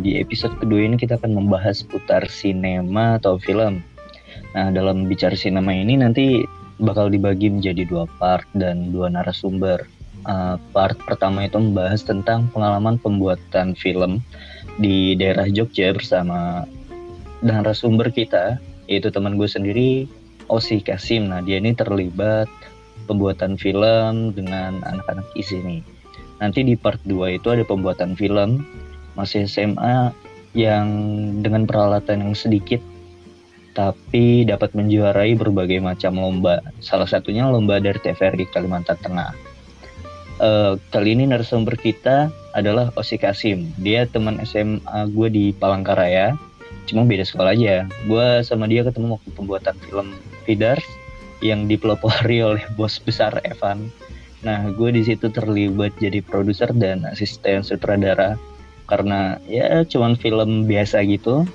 di episode kedua ini kita akan membahas putar sinema atau film. Nah, dalam bicara sinema ini nanti bakal dibagi menjadi dua part dan dua narasumber. Uh, part pertama itu membahas tentang pengalaman pembuatan film di daerah Jogja bersama narasumber kita, yaitu teman gue sendiri, Osi Kasim. Nah, dia ini terlibat pembuatan film dengan anak-anak di sini. Nanti di part 2 itu ada pembuatan film masih SMA yang dengan peralatan yang sedikit tapi dapat menjuarai berbagai macam lomba. Salah satunya lomba dari TVRI Kalimantan Tengah. Uh, kali ini narasumber kita adalah Osi Kasim. Dia teman SMA gue di Palangkaraya. Cuma beda sekolah aja. Gue sama dia ketemu waktu pembuatan film Fidars yang dipelopori oleh bos besar Evan. Nah, gue di situ terlibat jadi produser dan asisten sutradara karena ya cuman film biasa gitu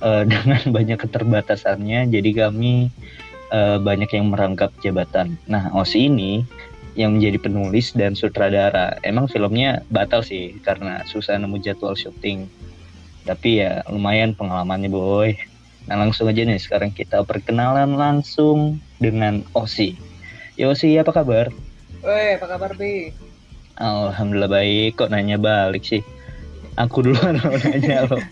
uh, dengan banyak keterbatasannya jadi kami uh, banyak yang merangkap jabatan. Nah Osi ini yang menjadi penulis dan sutradara emang filmnya batal sih karena susah nemu jadwal syuting. Tapi ya lumayan pengalamannya boy. Nah langsung aja nih sekarang kita perkenalan langsung dengan Osi. Ya Osi apa kabar? Woi apa kabar Bi? Alhamdulillah baik. Kok nanya balik sih aku duluan lo nanya lo.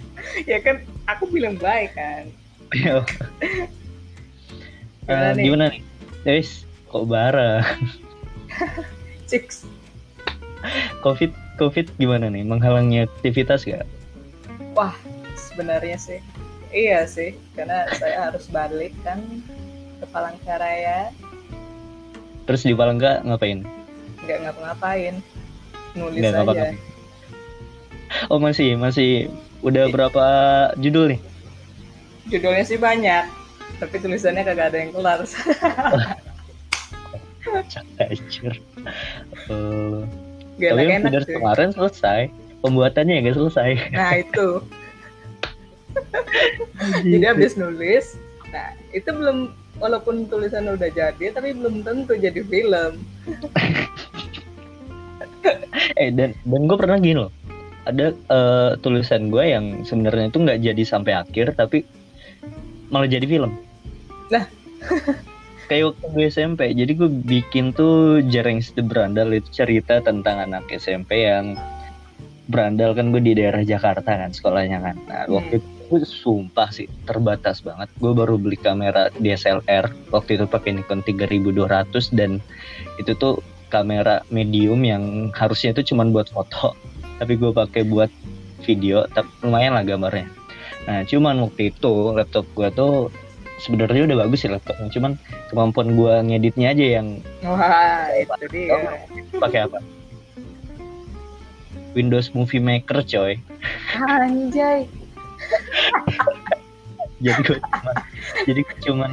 Ya kan aku bilang baik kan. Uh, gimana, nih? gimana nih? Guys kok bareng Chicks. covid covid gimana nih? Menghalangi aktivitas gak wah sebenarnya sih. Iya sih karena saya harus balik kan ke Palangkaraya. Terus di Palangka ngapain? Nggak ngapa-ngapain. Nulis Nggak aja. ngapa -ngapain Oh masih masih udah berapa judul nih? Judulnya sih banyak, tapi tulisannya kagak ada yang kelar. Hancur. uh, tapi yang enak kemarin selesai, pembuatannya nggak selesai. Nah itu. Jadi habis nulis, nah itu belum walaupun tulisan udah jadi, tapi belum tentu jadi film. eh dan dan gue pernah gini loh ada uh, tulisan gue yang sebenarnya itu nggak jadi sampai akhir tapi malah jadi film. Nah, kayak waktu gue SMP, jadi gue bikin tuh Jereng the Brandal itu cerita tentang anak SMP yang berandal kan gue di daerah Jakarta kan sekolahnya kan. Nah hmm. waktu itu gue sumpah sih terbatas banget. Gue baru beli kamera DSLR waktu itu pakai Nikon 3200 dan itu tuh kamera medium yang harusnya itu cuma buat foto tapi gue pakai buat video tapi lumayan lah gambarnya. Nah cuman waktu itu laptop gue tuh sebenarnya udah bagus sih laptopnya cuman kemampuan gue ngeditnya aja yang wah itu dia. Pakai apa? Windows Movie Maker coy. Anjay. Jadi gue cuman jadi gue cuman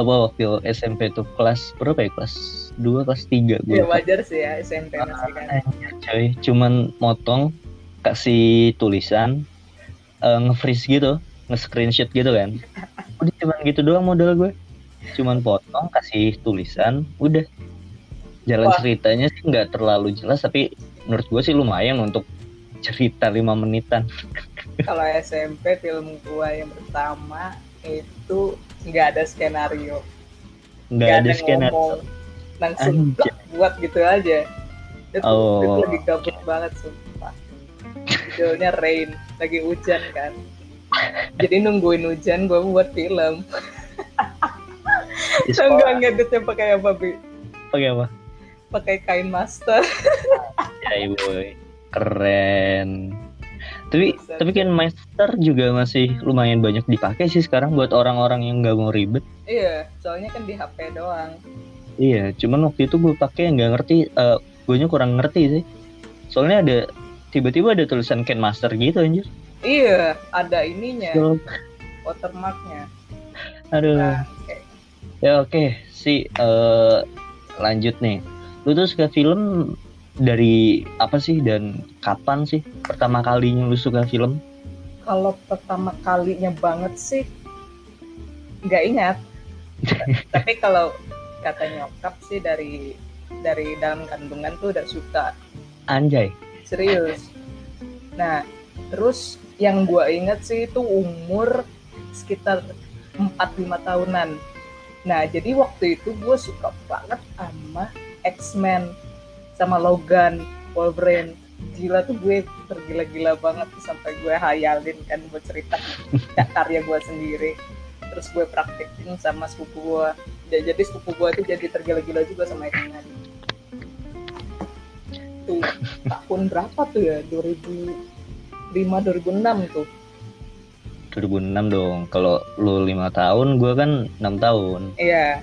apa waktu SMP tuh kelas berapa ya? Kelas dua kelas tiga gue ya wajar sih ya SMP masih kan. ah, coy. Cuman motong kasih tulisan uh, nge-freeze gitu nge-screenshot gitu kan. Udah cuman gitu doang modal gue cuman potong kasih tulisan udah. Jalan Wah. ceritanya sih nggak terlalu jelas tapi menurut gue sih lumayan untuk cerita lima menitan. Kalau SMP film gue yang pertama itu nggak ada skenario. Nggak ada, ada skenario. ngomong. Langsung buat gitu aja. Itu, oh. itu lagi gabut banget sumpah. Judulnya Rain lagi hujan kan. Jadi nungguin hujan gue buat film. Enggak ngeditnya pakai apa bi? Pakai apa? Pakai kain master. Ya ibu keren. Tapi Bisa. tapi kan master juga masih lumayan banyak dipakai sih sekarang buat orang-orang yang nggak mau ribet. Iya soalnya kan di HP doang iya cuman waktu itu gue pakai nggak ngerti uh, eh, gue nya kurang ngerti sih soalnya ada tiba-tiba ada tulisan Ken Master gitu anjir iya ada ininya so, watermarknya aduh nah, okay. ya oke okay. si uh, lanjut nih lu tuh suka film dari apa sih dan kapan sih pertama kalinya lu suka film? Kalau pertama kalinya banget sih nggak ingat. Tapi kalau kata nyokap sih dari dari dalam kandungan tuh udah suka. Anjay. Serius. Nah, terus yang gue inget sih itu umur sekitar 4-5 tahunan nah jadi waktu itu gue suka banget sama X-Men sama Logan Wolverine gila tuh gue tergila-gila banget sampai gue hayalin kan buat cerita karya gue sendiri terus gue praktekin sama sepupu gue jadi sepupu gue tuh jadi tergila-gila juga sama X-Men tuh tahun berapa tuh ya 2005 2006 tuh 2006 dong kalau lu lima tahun gue kan enam tahun iya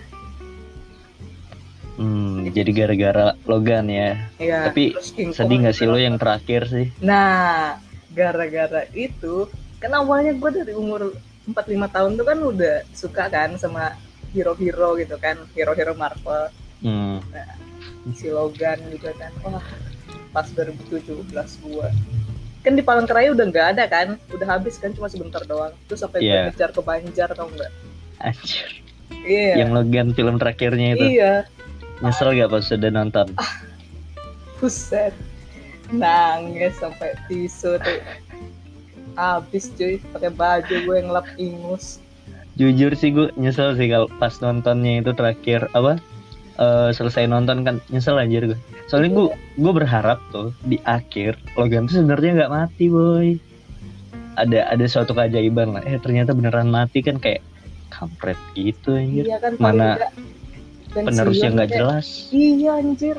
Hmm, jadi gara-gara Logan ya. Iya. Tapi sedih nggak sih lo yang terakhir sih? Nah, gara-gara itu, kan awalnya gue dari umur 4-5 tahun tuh kan udah suka kan sama hero-hero gitu kan, hero-hero Marvel. Hmm. Nah, si Logan juga kan, wah pas 2017 gue. Kan di Palangkaraya udah nggak ada kan, udah habis kan cuma sebentar doang. Terus sampai yeah. gue kejar ke Banjar tau nggak? Anjir. Iya. Yang Logan film terakhirnya itu. Iya Nyesel gak pas sudah nonton? Ah, buset. Nangis sampai tisu tuh. Habis cuy, pakai baju gue ngelap ingus. Jujur sih gue nyesel sih kalau pas nontonnya itu terakhir apa? Uh, selesai nonton kan nyesel anjir gue. Soalnya gue gue berharap tuh di akhir Logan tuh sebenarnya nggak mati boy. Ada ada suatu keajaiban lah. Eh ternyata beneran mati kan kayak kampret gitu anjir. Iya kan, Mana penerusnya nggak jelas iya anjir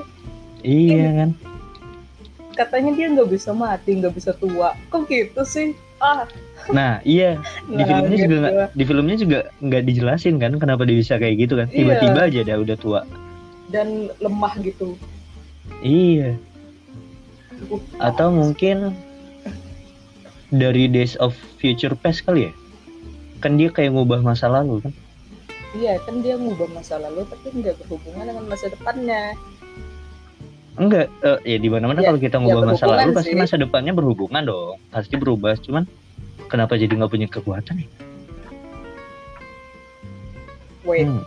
iya kan katanya dia nggak bisa mati nggak bisa tua kok gitu sih ah nah iya. Di filmnya juga gak, di filmnya juga nggak dijelasin kan kenapa dia bisa kayak gitu kan. Iya. tiba-tiba iya. aja dia udah tua. Dan lemah gitu. Iya. Atau mungkin dari Days of Future Past kali ya? Kan dia kayak ngubah masa lalu kan? Iya kan dia ngubah masa lalu tapi nggak berhubungan dengan masa depannya enggak uh, ya di mana mana ya, kalau kita ngubah ya, masa lalu pasti masa depannya berhubungan dong. Pasti berubah cuman kenapa jadi nggak punya kekuatan ya? Wait. Hmm.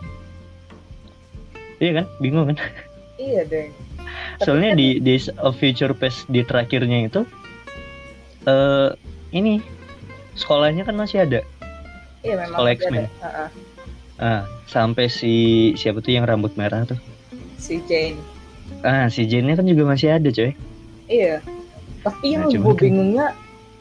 iya kan? Bingung kan? Iya deh. Soalnya kan... di of Future Past di terakhirnya itu uh, ini sekolahnya kan masih ada. Iya memang sekolah X-Men. uh -uh Ah, sampai si siapa tuh yang rambut merah tuh? Si Jane. Ah, si Jane-nya kan juga masih ada, coy. Iya. Tapi yang nah, gue kan... bingungnya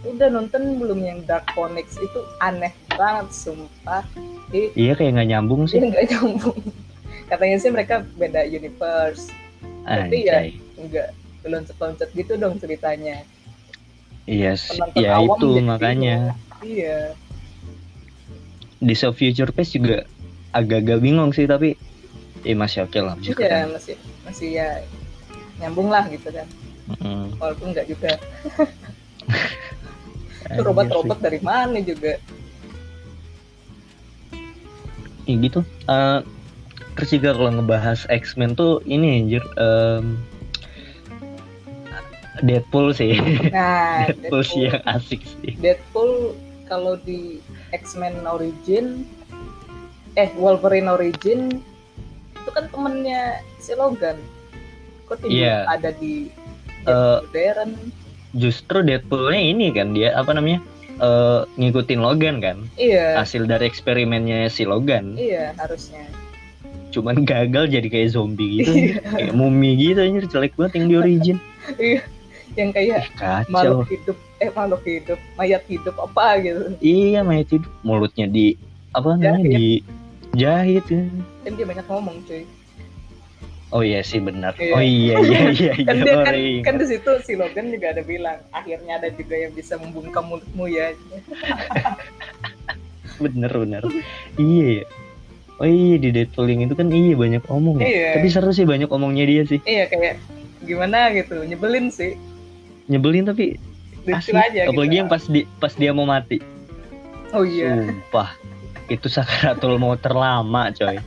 udah nonton belum yang Dark Phoenix itu aneh banget sumpah. Jadi, iya kayak nggak nyambung sih. Iya nggak nyambung. Katanya sih mereka beda universe. Anjay. Tapi ya enggak loncat-loncat gitu dong ceritanya. Iya, yes. ya itu makanya. Iya. Di Future Past juga agak-agak bingung sih tapi ya masih oke okay lah masih iya, masih masih ya nyambung lah gitu kan. Mm-hmm. walaupun enggak juga. Itu robot-robot dari mana juga? Ya gitu. Uh, terus juga kalau ngebahas X-Men tuh ini anjir um, Deadpool sih. Nah, Deadpool, Deadpool. sih yang asik sih. Deadpool kalau di X-Men Origin eh Wolverine Origin itu kan temennya si Logan. Kok tidak yeah. ada di uh, modern justru Deadpoolnya ini kan dia apa namanya uh, ngikutin Logan kan? Iya. Hasil dari eksperimennya si Logan. Iya harusnya. Cuman gagal jadi kayak zombie gitu. Iya. kayak mumi gitu anjir jelek banget yang di origin. Iya. Yang kayak Kacau. makhluk hidup eh makhluk hidup mayat hidup apa gitu. Iya mayat hidup. Mulutnya di apa namanya ya, di jahit ya. kan dia banyak ngomong cuy Oh iya sih benar. Iya. Oh iya iya iya. iya. kan dia kan, kan di situ si Logan juga ada bilang akhirnya ada juga yang bisa membungkam mulutmu ya. bener bener. iya ya. Oh iya di Deadpool itu kan iya banyak omong ya. Iya. Tapi seru sih banyak omongnya dia sih. Iya kayak gimana gitu, nyebelin sih. Nyebelin tapi asik. Aja, Apalagi gitu. yang pas di pas dia mau mati. Oh iya. Sumpah itu sakaratul mau terlama coy.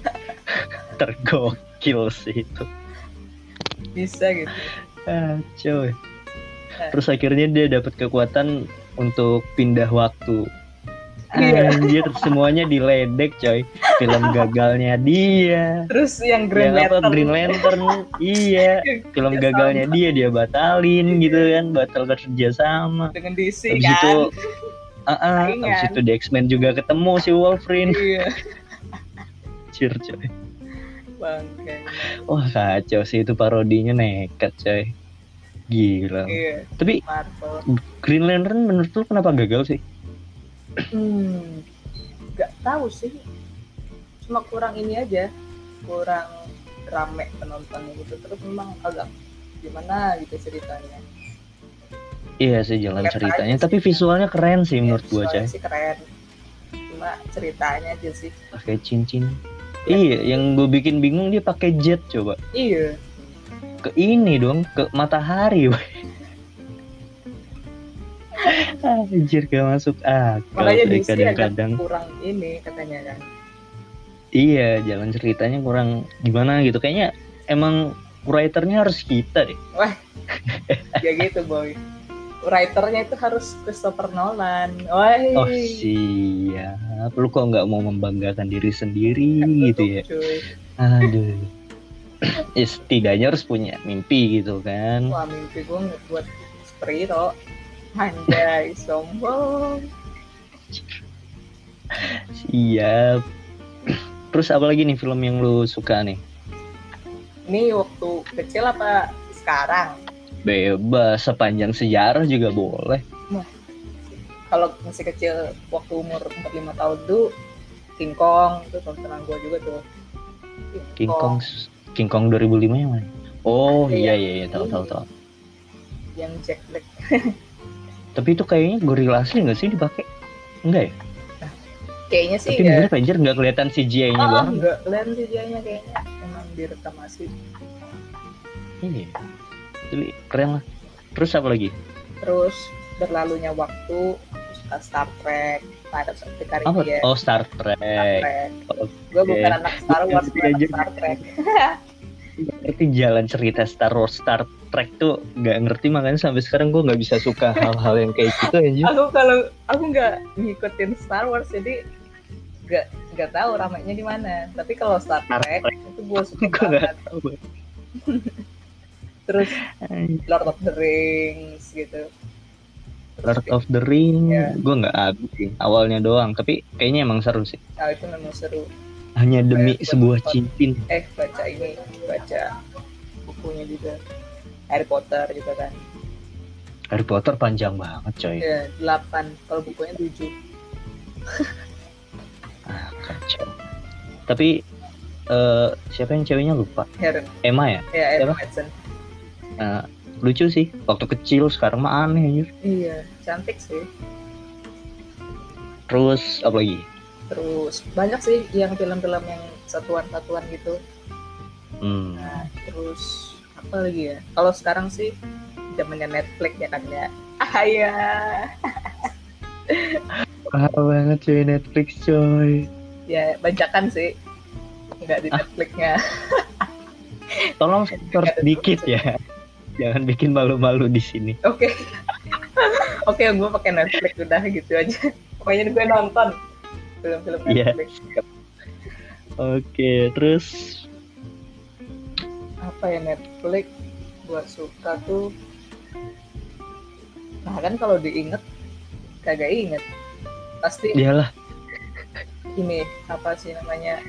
Tergokil sih itu. Bisa gitu. Ah, coy. Terus akhirnya dia dapat kekuatan untuk pindah waktu. Iya. Anjir, semuanya diledek coy. Film gagalnya dia. Terus yang Green yang apa? Lantern. Green Lantern. Iya. Film Kerja gagalnya dia dia batalin gitu kan. Batal kerja sama. Dengan DC habis kan. itu ah ah, Saingan. habis itu di X-Men juga ketemu si Wolverine Iya, Cir, coy bangke. wah kacau sih itu parodinya nekat coy gila Iya, tapi Marvel. Green Lantern menurut lu kenapa gagal sih Hmm, nggak tahu sih. Cuma kurang ini aja, kurang rame penontonnya gitu. Terus memang agak gimana gitu ceritanya. Iya sih jalan Keren ceritanya aja tapi sih. visualnya keren sih menurut gua Visualnya coy sih keren. Cuma ceritanya aja sih. pakai cincin iya yang gue bikin bingung dia pakai jet coba Iya, ke ini dong ke matahari. Anjir gak masuk akal makanya DC kadang-kadang kurang ini katanya kan. iya jalan ceritanya kurang gimana gitu kayaknya emang writernya harus kita deh Ya gitu boy. Writernya itu harus Christopher Nolan. Wah. oh siap lu kok nggak mau membanggakan diri sendiri gitu ya Cuy. aduh ya setidaknya harus punya mimpi gitu kan Wah mimpi gue buat superhero. Anjay, sombong. siap terus apa lagi nih film yang lu suka nih Ini waktu kecil apa sekarang? Bebas sepanjang sejarah juga boleh Kalau masih kecil waktu umur 45 tahun tuh King Kong itu tontonan gue juga tuh. King Kong King Kong 2005 yang mana? Oh iya iya iya tahu tahu tahu. yang Jack Black. Tapi itu kayaknya gorila asli nggak sih dipakai? Enggak ya? Kayaknya sih Tapi mirip anjir nggak kelihatan CGI-nya Ah, banget. enggak, sih kayaknya kayaknya emang direkam asli. Iya. Tapi keren lah. Terus apa lagi? Terus berlalunya waktu suka Star Trek, Pirates of the? Caribbean. Oh Star Star Trek. Trek. Oke. Gue bukan anak Star Wars, gue anak. Star Trek. Ngerti jalan cerita Star Wars Star Trek tuh nggak ngerti makanya sampai sekarang gue nggak bisa suka hal-hal yang kayak gitu anjir. aku kalau aku nggak ngikutin Star Wars jadi nggak nggak tahu ramainya di mana. Tapi kalau Star Star Trek Trek. itu gue suka banget. Terus. Lord of the Rings gitu. Terus Lord of the Ring, Iya. gue nggak habis sih. Awalnya doang, tapi kayaknya emang seru sih. Nah, itu memang seru. Hanya demi Buat sebuah cincin. Eh baca ini, baca bukunya juga. Harry Potter juga kan. Harry Potter panjang banget coy. Ya, 8. Kalau bukunya 7. Ah, kacau. Tapi eh siapa yang ceweknya lupa? Heron. Emma ya? Ya, Emma? Watson. Eh, lucu sih. Waktu kecil sekarang mah aneh anjir. Iya, cantik sih. Terus apa lagi? Terus banyak sih yang film-film yang satuan-satuan gitu. Hmm. Nah, terus apa lagi ya? Kalau sekarang sih zamannya Netflix ya kan ya. Ah ya. Banget coy Netflix coy. Ya, bajakan sih. Enggak di Ah. Netflixnya. Tolong sensor sedikit ya. Jangan bikin malu-malu di sini. Oke. Oke, gue pakai Netflix udah gitu aja. Pokoknya gue nonton film-film Iya. Netflix. Oke, terus Apa ya Netflix? Gue suka tuh. Nah kan kalau diinget kagak inget. Pasti dialah ini apa sih namanya?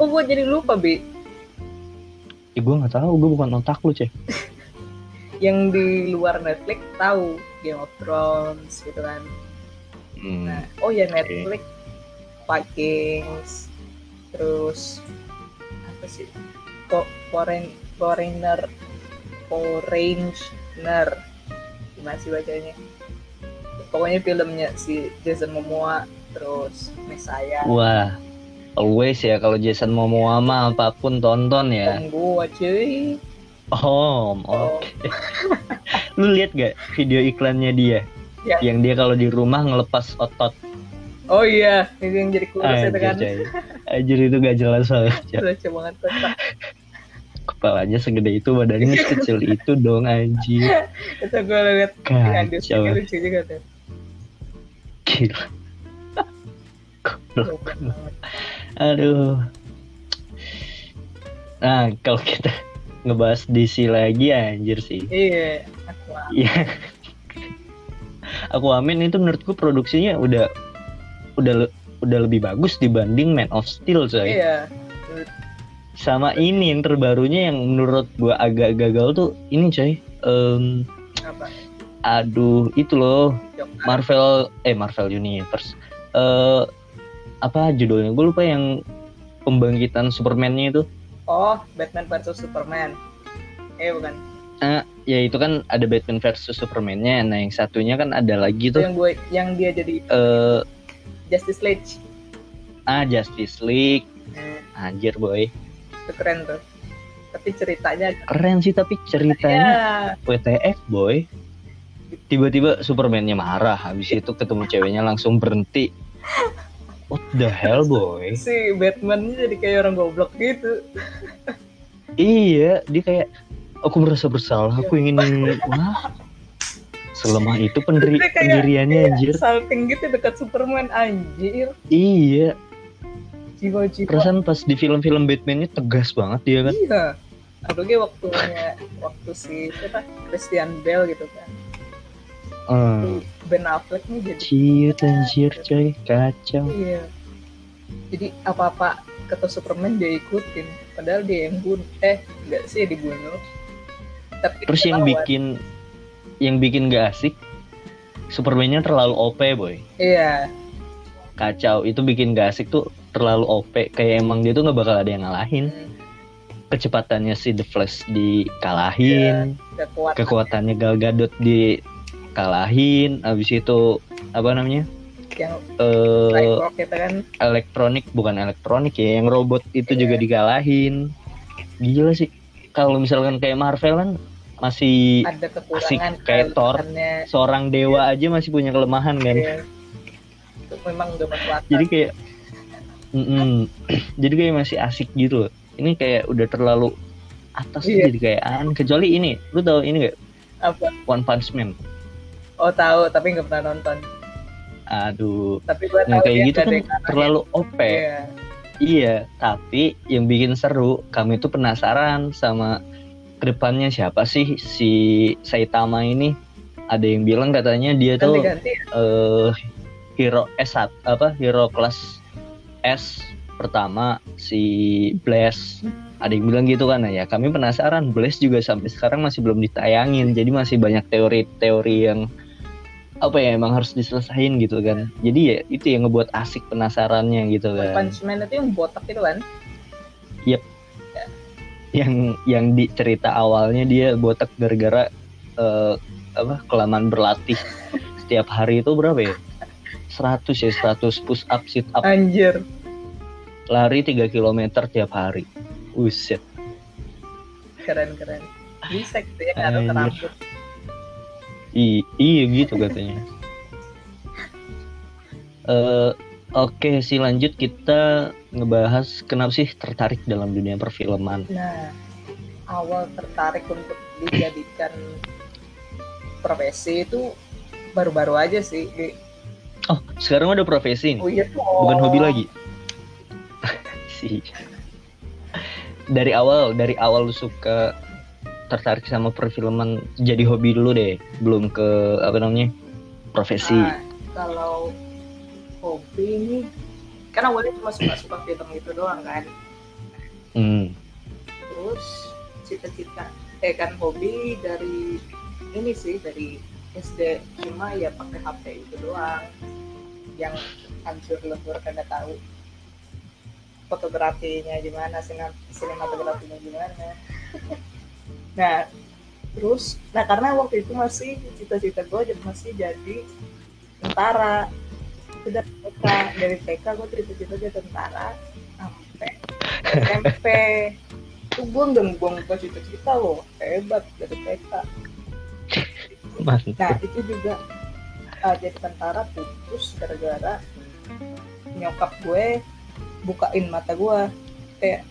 Oh gue jadi lupa bi. Ya gue nggak tahu, gue bukan otak lu cek. Yang di luar Netflix tahu. Game of Thrones gitu kan. Hmm. Nah, oh ya Netflix. Vikings. Terus apa sih? Kok foreign foreigner foreigner. Gimana sih bacanya. Pokoknya filmnya si Jason Momoa terus Messiah. Wah, always ya kalau Jason Momoa mah apa pun tonton ya. gua cuy Oh, oh oke. Lu lihat gak video iklannya dia? Ya. Yang dia kalau di rumah ngelepas otot. oh iya itu yang jadi kurus itu kan. Anjir itu gak jelas banget. coy. lucu banget Kepalanya segede itu, badannya sekecil itu dong anjir. itu gue liat di Kacau. lucu juga tuh Gila. Aduh. Nah, kalau kita ngebahas DC lagi anjir sih. Iya, aku Iya. aku amin itu menurutku produksinya udah udah udah lebih bagus dibanding Man of Steel coy. Iya. Sama ini yang terbarunya yang menurut gua agak gagal tuh ini coy. Um, Apa? Aduh, itu loh. Marvel eh Marvel Universe. Eh uh, apa judulnya? Gue lupa yang pembangkitan Superman-nya itu. Oh, Batman versus Superman. Eh bukan. Nah, ya itu kan ada Batman versus Superman-nya. Nah, yang satunya kan ada lagi tuh. Yang gue yang dia jadi uh, Justice League. Ah, Justice League. Hmm. Anjir, boy. Itu keren tuh. Tapi ceritanya keren sih tapi ceritanya ya. WTF, boy. Tiba-tiba Superman-nya marah, habis itu ketemu ceweknya langsung berhenti. What the hell boy? Si Batman jadi kayak orang goblok gitu. iya, dia kayak aku merasa bersalah, aku ingin wah selemah itu pendiri pendiriannya anjir. Salting gitu dekat Superman anjir. Iya. Jiwa-jiwa. Perasaan pas di film-film Batman-nya tegas banget dia kan. Iya. Apalagi waktunya waktu si siapa Christian Bale gitu kan. Hmm. Ben Affleck nih jadi ciut anjir coy. Kacau. Iya. Jadi apa-apa kata Superman dia ikutin padahal dia yang bunuh eh enggak sih dibunuh. Tapi terus yang lawan. bikin yang bikin gak asik Superman-nya terlalu OP boy. Iya. Kacau. Itu bikin gak asik tuh terlalu OP kayak emang dia tuh nggak bakal ada yang ngalahin. Hmm. kecepatannya si The Flash dikalahin. Kekuatan. kekuatannya Gal Gadot di kalahin habis itu apa namanya? Yang uh, gitu kan. elektronik bukan elektronik ya yang robot itu yeah. juga dikalahin gila sih. Kalau misalkan kayak Marvel kan masih ada asik kayak Thor seorang dewa aja masih punya kelemahan kan. Yeah. itu memang udah jadi kayak mm -mm, jadi kayak masih asik gitu loh. Ini kayak udah terlalu atas yeah. jadi kayak an kecuali ini. Lu tau ini gak apa? One Punch Man Oh tahu, tapi nggak pernah nonton. Aduh. Tapi gue nah, kayak gitu kan terlalu OP. Iya. iya, tapi yang bikin seru, kami tuh penasaran sama ke depannya siapa sih si Saitama ini? Ada yang bilang katanya dia tuh eh uh, hero S1 apa hero kelas S pertama si Blaze ada yang bilang gitu kan ya kami penasaran Blaze juga sampai sekarang masih belum ditayangin jadi masih banyak teori-teori yang apa ya emang harus diselesain gitu kan. Jadi ya itu yang ngebuat asik penasarannya gitu kan. Punchman itu yang botak itu kan? Yep. Ya. yang yang di cerita awalnya dia botak gara-gara uh, apa kelamaan berlatih. Setiap hari itu berapa ya? 100 ya 100 push up sit up. Anjir. Lari 3 km tiap hari. Uset keren keren. Bisa gitu ya harus rambut I iya gitu katanya. uh, Oke, okay, sih lanjut kita ngebahas kenapa sih tertarik dalam dunia perfilman. Nah, awal tertarik untuk dijadikan profesi itu baru-baru aja sih. Oh, sekarang udah profesi nih? Oh iya tuh. Bukan hobi lagi. sih. Dari awal, dari awal lu suka tertarik sama perfilman jadi hobi dulu deh. Belum ke apa namanya profesi. Nah, kalau hobi ini kan awalnya cuma suka suka film itu doang kan. Hmm. terus cita-cita eh kan hobi dari ini sih dari SD cuma ya pakai HP itu doang. Yang hancur lebur karena tahu fotografinya gimana sinematografinya gimana nah terus nah karena waktu itu masih cita-cita gue masih jadi tentara. Sudah TK dari TK gue cita-cita jadi tentara sampai SMP. Itu gue buang buang cita-cita loh hebat dari TK. Nah itu juga uh, jadi tentara putus gara-gara nyokap gue bukain mata gue kayak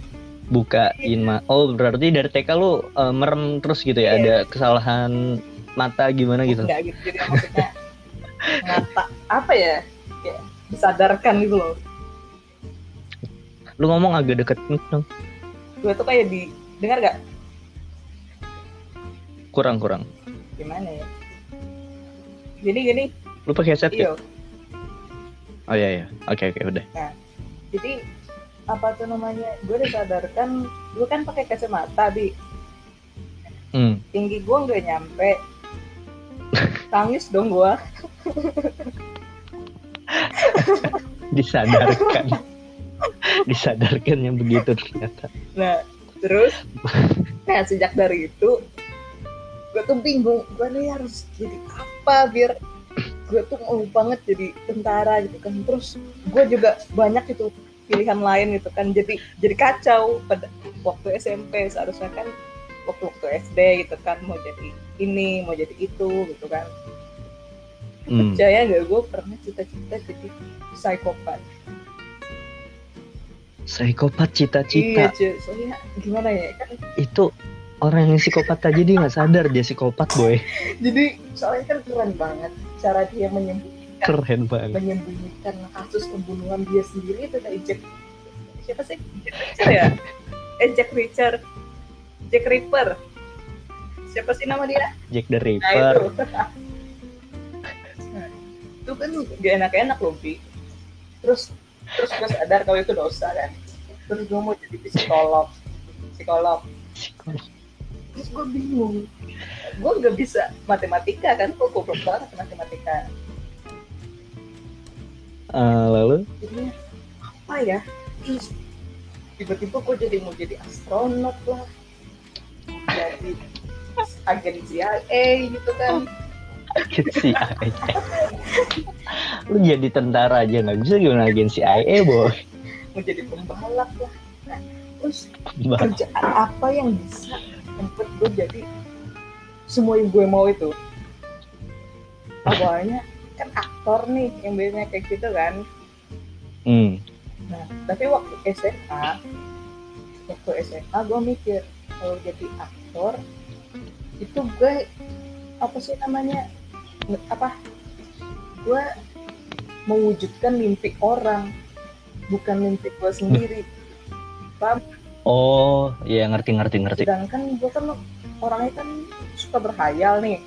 bukain ma oh berarti dari TK lu uh, merem terus gitu ya? Yeah. ada kesalahan mata gimana gitu? Enggak gitu jadi maksudnya ngata apa ya? Kayak disadarkan gitu loh. Lu ngomong agak deket dong. Gue tuh kayak di dengar gak kurang kurang. Gimana ya? Jadi gini. Lu pakai headset iyo. Oh iya iya. Oke oke udah. Jadi apa tuh namanya gue disadarkan gue kan pakai kacamata bi. Hmm. tinggi gue nggak nyampe. Tangis dong gue disadarkan. Disadarkan yang begitu ternyata. Nah terus nah sejak dari itu gue tuh bingung gue nih harus jadi apa biar gue tuh mau banget jadi tentara gitu kan. Terus gue juga banyak itu pilihan lain gitu kan. Jadi jadi kacau pada waktu SMP seharusnya kan waktu waktu SD gitu kan mau jadi ini mau jadi itu gitu kan. Hmm. percaya gak gue pernah cita-cita jadi psikopat. Psikopat cita-cita? Iya soalnya gimana ya kan? Itu orang yang psikopat aja dia nggak sadar dia psikopat boy. Jadi soalnya kan keren banget cara dia menyembunyikan keren banget. menyembunyikan kasus pembunuhan dia sendiri itu kayak Jack siapa sih? Jack Richard ya? Eh Jack Richard Jack Ripper siapa sih nama dia? Jack the Ripper. nah, itu. itu kan gak enak-enak loh Bi terus terus gue sadar kalau itu dosa kan. Terus gue mau jadi psikolog. Psikolog. Terus gue bingung. Gue nggak bisa matematika kan. Kok goblok banget matematika uh, lalu? Apa ya? Tiba-tiba gue jadi mau jadi astronot lah. Jadi agen CIA gitu kan. Agen CIA lu jadi tentara aja nggak bisa gimana agen CIA boy? Mau jadi pembalap lah. Nah, terus kerjaan apa yang bisa tempat gue jadi semua yang gue mau itu? Awalnya kan aktor nih yang biasanya kayak gitu kan. Hmm. nah tapi waktu SMA waktu SMA gue mikir kalau jadi aktor itu gue apa sih namanya apa gue mewujudkan mimpi orang bukan mimpi gue sendiri. Paham? Oh iya ngerti ngerti ngerti. Sedangkan gue kan orangnya kan suka berhayal nih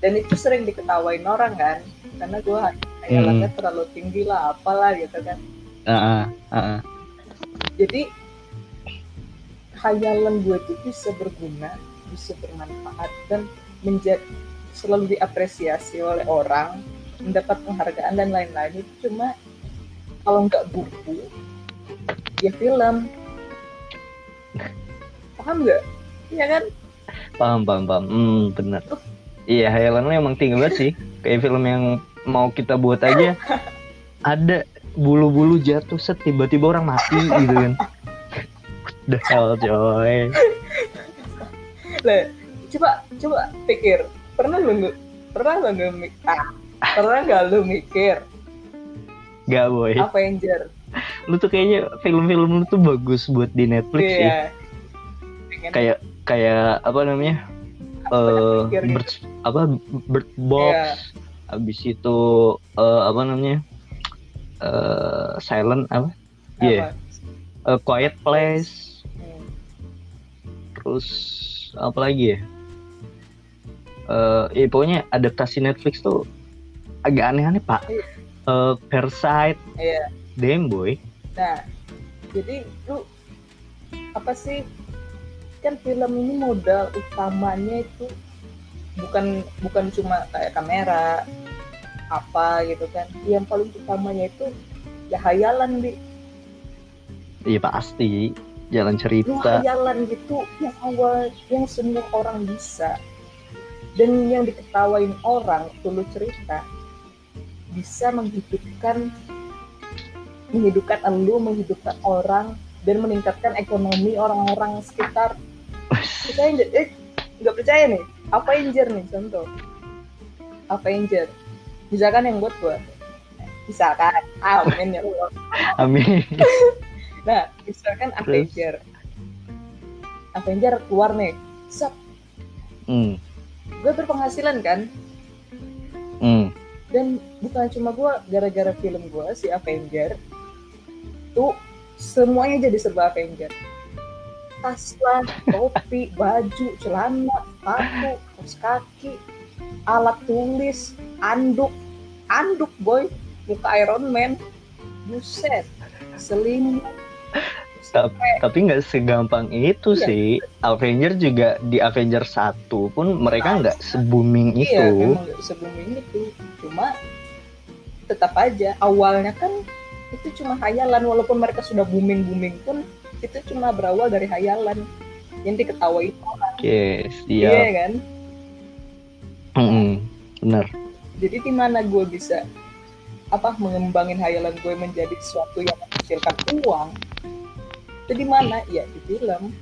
dan itu sering diketawain orang kan? Karena gue hayalannya hmm. terlalu tinggi lah apalah gitu kan. Uh -uh, uh jadi hayalan gue itu bisa berguna bisa bermanfaat dan menjadi selalu diapresiasi oleh orang mendapat penghargaan dan lain-lain. Itu cuma kalau nggak buku ya film. Paham nggak? Iya kan? Paham paham paham. Hmm, benar iya hayalan lo emang tinggi banget sih. Kayak film yang mau kita buat aja. Ada bulu-bulu jatuh set tiba-tiba orang mati gitu kan. The hell coy. Le, coba coba pikir. Pernah lu pernah lu nggak ah, pernah nggak lu mikir? Gak boy. Avenger. Lu tuh kayaknya film-film lu tuh bagus buat di Netflix yeah. sih kayak kayak apa namanya uh, bird, apa bird box yeah. habis itu uh, apa namanya uh, silent apa iya yeah. uh, quiet place hmm. terus apa lagi ya uh, ya pokoknya adaptasi Netflix tuh agak aneh-aneh pak yeah. uh, Parasite yeah. damn boy nah jadi lu apa sih kan film ini modal utamanya itu bukan bukan cuma kayak kamera apa gitu kan. Yang paling utamanya itu ya hayalan di iya pasti. Jalan cerita. Lu hayalan gitu yang awal yang semua orang bisa. Dan yang diketawain orang dulu cerita bisa menghidupkan menghidupkan elu menghidupkan orang dan meningkatkan ekonomi orang-orang sekitar percaya eh nggak percaya nih. Apa injer nih contoh? Apa injer misalkan yang buat gua. Misalkan. Amin ya Allah. Amin. Nah misalkan Avenger. Avenger keluar nih. Sep. Hmm. gue berpenghasilan kan? Hmm. dan bukan cuma gue gara-gara film gue si Avenger tuh semuanya jadi serba Avenger tas lah topi baju celana sepatu kaos kaki alat tulis anduk. Anduk boy. Muka Iron Man. Buset. Selimut. Tapi nggak segampang itu iya. sih. Avenger juga di Avenger 1 pun mereka nggak nah, se-booming iya, itu. memang se-booming itu. Cuma tetap aja awalnya kan itu cuma hayalan. Walaupun mereka sudah booming booming pun itu cuma berawal dari hayalan yang diketahui. Orang oke iya kan? Mm -hmm, benar. Jadi di mana gue bisa apa mengembangin hayalan gue menjadi sesuatu yang menghasilkan uang? Itu di mana? Ya di film.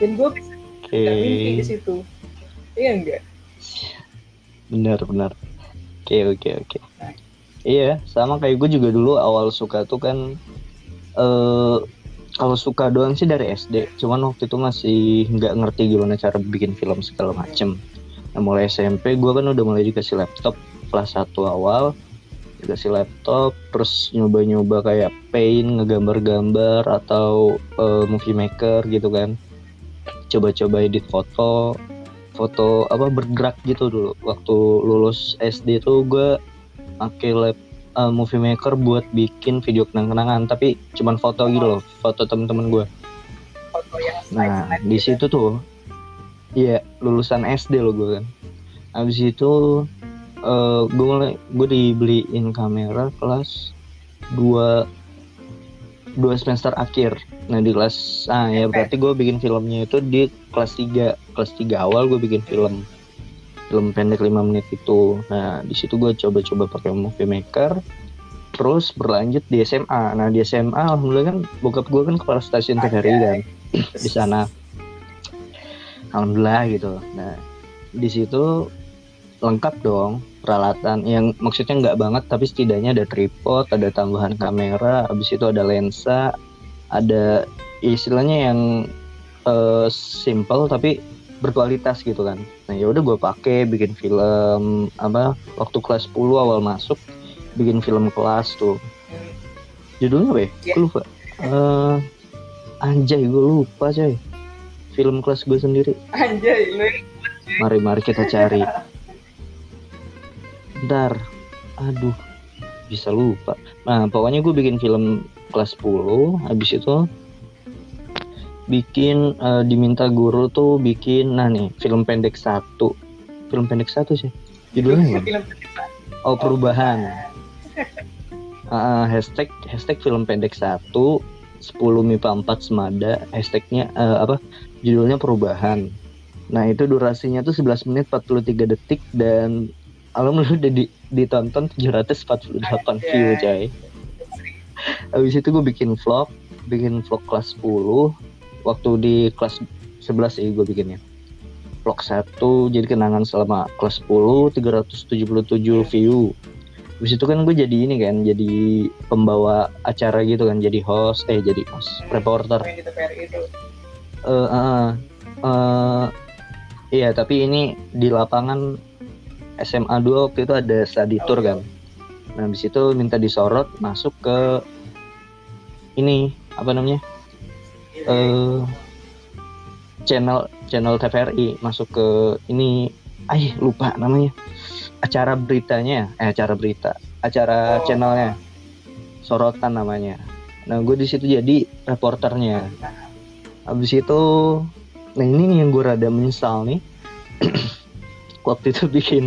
Dan gue bisa okay. mimpi di situ. Iya enggak benar benar. Oke okay, oke okay, oke. Okay. nah. iya sama kayak gue juga dulu awal suka tuh kan uh, kalau suka doang sih dari SD cuman waktu itu masih nggak ngerti gimana cara bikin film segala macem. Nah mulai SMP gue kan udah mulai dikasih laptop kelas 1 awal dikasih laptop terus nyoba-nyoba kayak paint ngegambar-gambar atau uh, movie maker gitu kan. Coba-coba edit foto foto apa bergerak gitu dulu. Waktu lulus SD tuh gue pakai lab uh, movie maker buat bikin video kenang-kenangan tapi cuman foto gitu loh foto temen-temen gue nah di situ tuh iya lulusan SD loh gue kan. Habis itu uh, gue mulai gue dibeliin kamera kelas dua dua semester akhir. Nah di kelas ah ya berarti gue bikin filmnya itu di kelas 3 kelas 3 awal gue bikin film film pendek 5 menit itu. Nah di situ gue coba-coba pakai movie maker terus berlanjut di SMA nah di SMA alhamdulillah kan bokap gue kan kepala stasiun TVRI kan di sana. Alhamdulillah gitu. Nah di situ lengkap dong peralatan. Yang maksudnya nggak banget tapi setidaknya ada tripod ada tambahan kamera habis itu ada lensa ada istilahnya yang uh, simple tapi berkualitas gitu kan. Nah ya udah gue pakai bikin film apa waktu kelas 10 awal masuk bikin film kelas tuh. Judulnya apa ya? Yeah. Gue lupa. Uh, anjay gue lupa coy. Film kelas gue sendiri. Anjay mari mari kita cari. Bentar. Aduh bisa lupa. Nah pokoknya gue bikin film kelas 10 habis itu bikin uh, diminta guru tuh bikin nah nih film pendek satu. Film pendek satu sih? Judulnya apa? oh perubahan. Uh, hashtag hashtag film pendek satu 10 MIPA 4 semada hashtagnya uh, apa judulnya perubahan. Nah itu durasinya tuh 11 menit 43 detik dan alhamdulillah udah di, ditonton 748 view coy. Habis itu gue bikin vlog bikin vlog kelas 10 waktu di kelas 11 sih gue bikinnya. Vlog 1 jadi kenangan selama kelas 10 377 view. Habis itu kan gue jadi ini kan, jadi pembawa acara gitu kan, jadi host, eh jadi host, reporter. Uh, uh, uh, iya, tapi ini di lapangan SMA 2 waktu itu ada study tour kan. Nah di situ minta disorot masuk ke ini apa namanya uh, channel channel TVRI masuk ke ini. Ay lupa namanya. Acara beritanya eh acara berita. Acara oh. channelnya. Sorotan namanya. Nah gue di situ jadi reporternya. Habis itu nah ini nih yang gue rada menyesal nih. Waktu itu bikin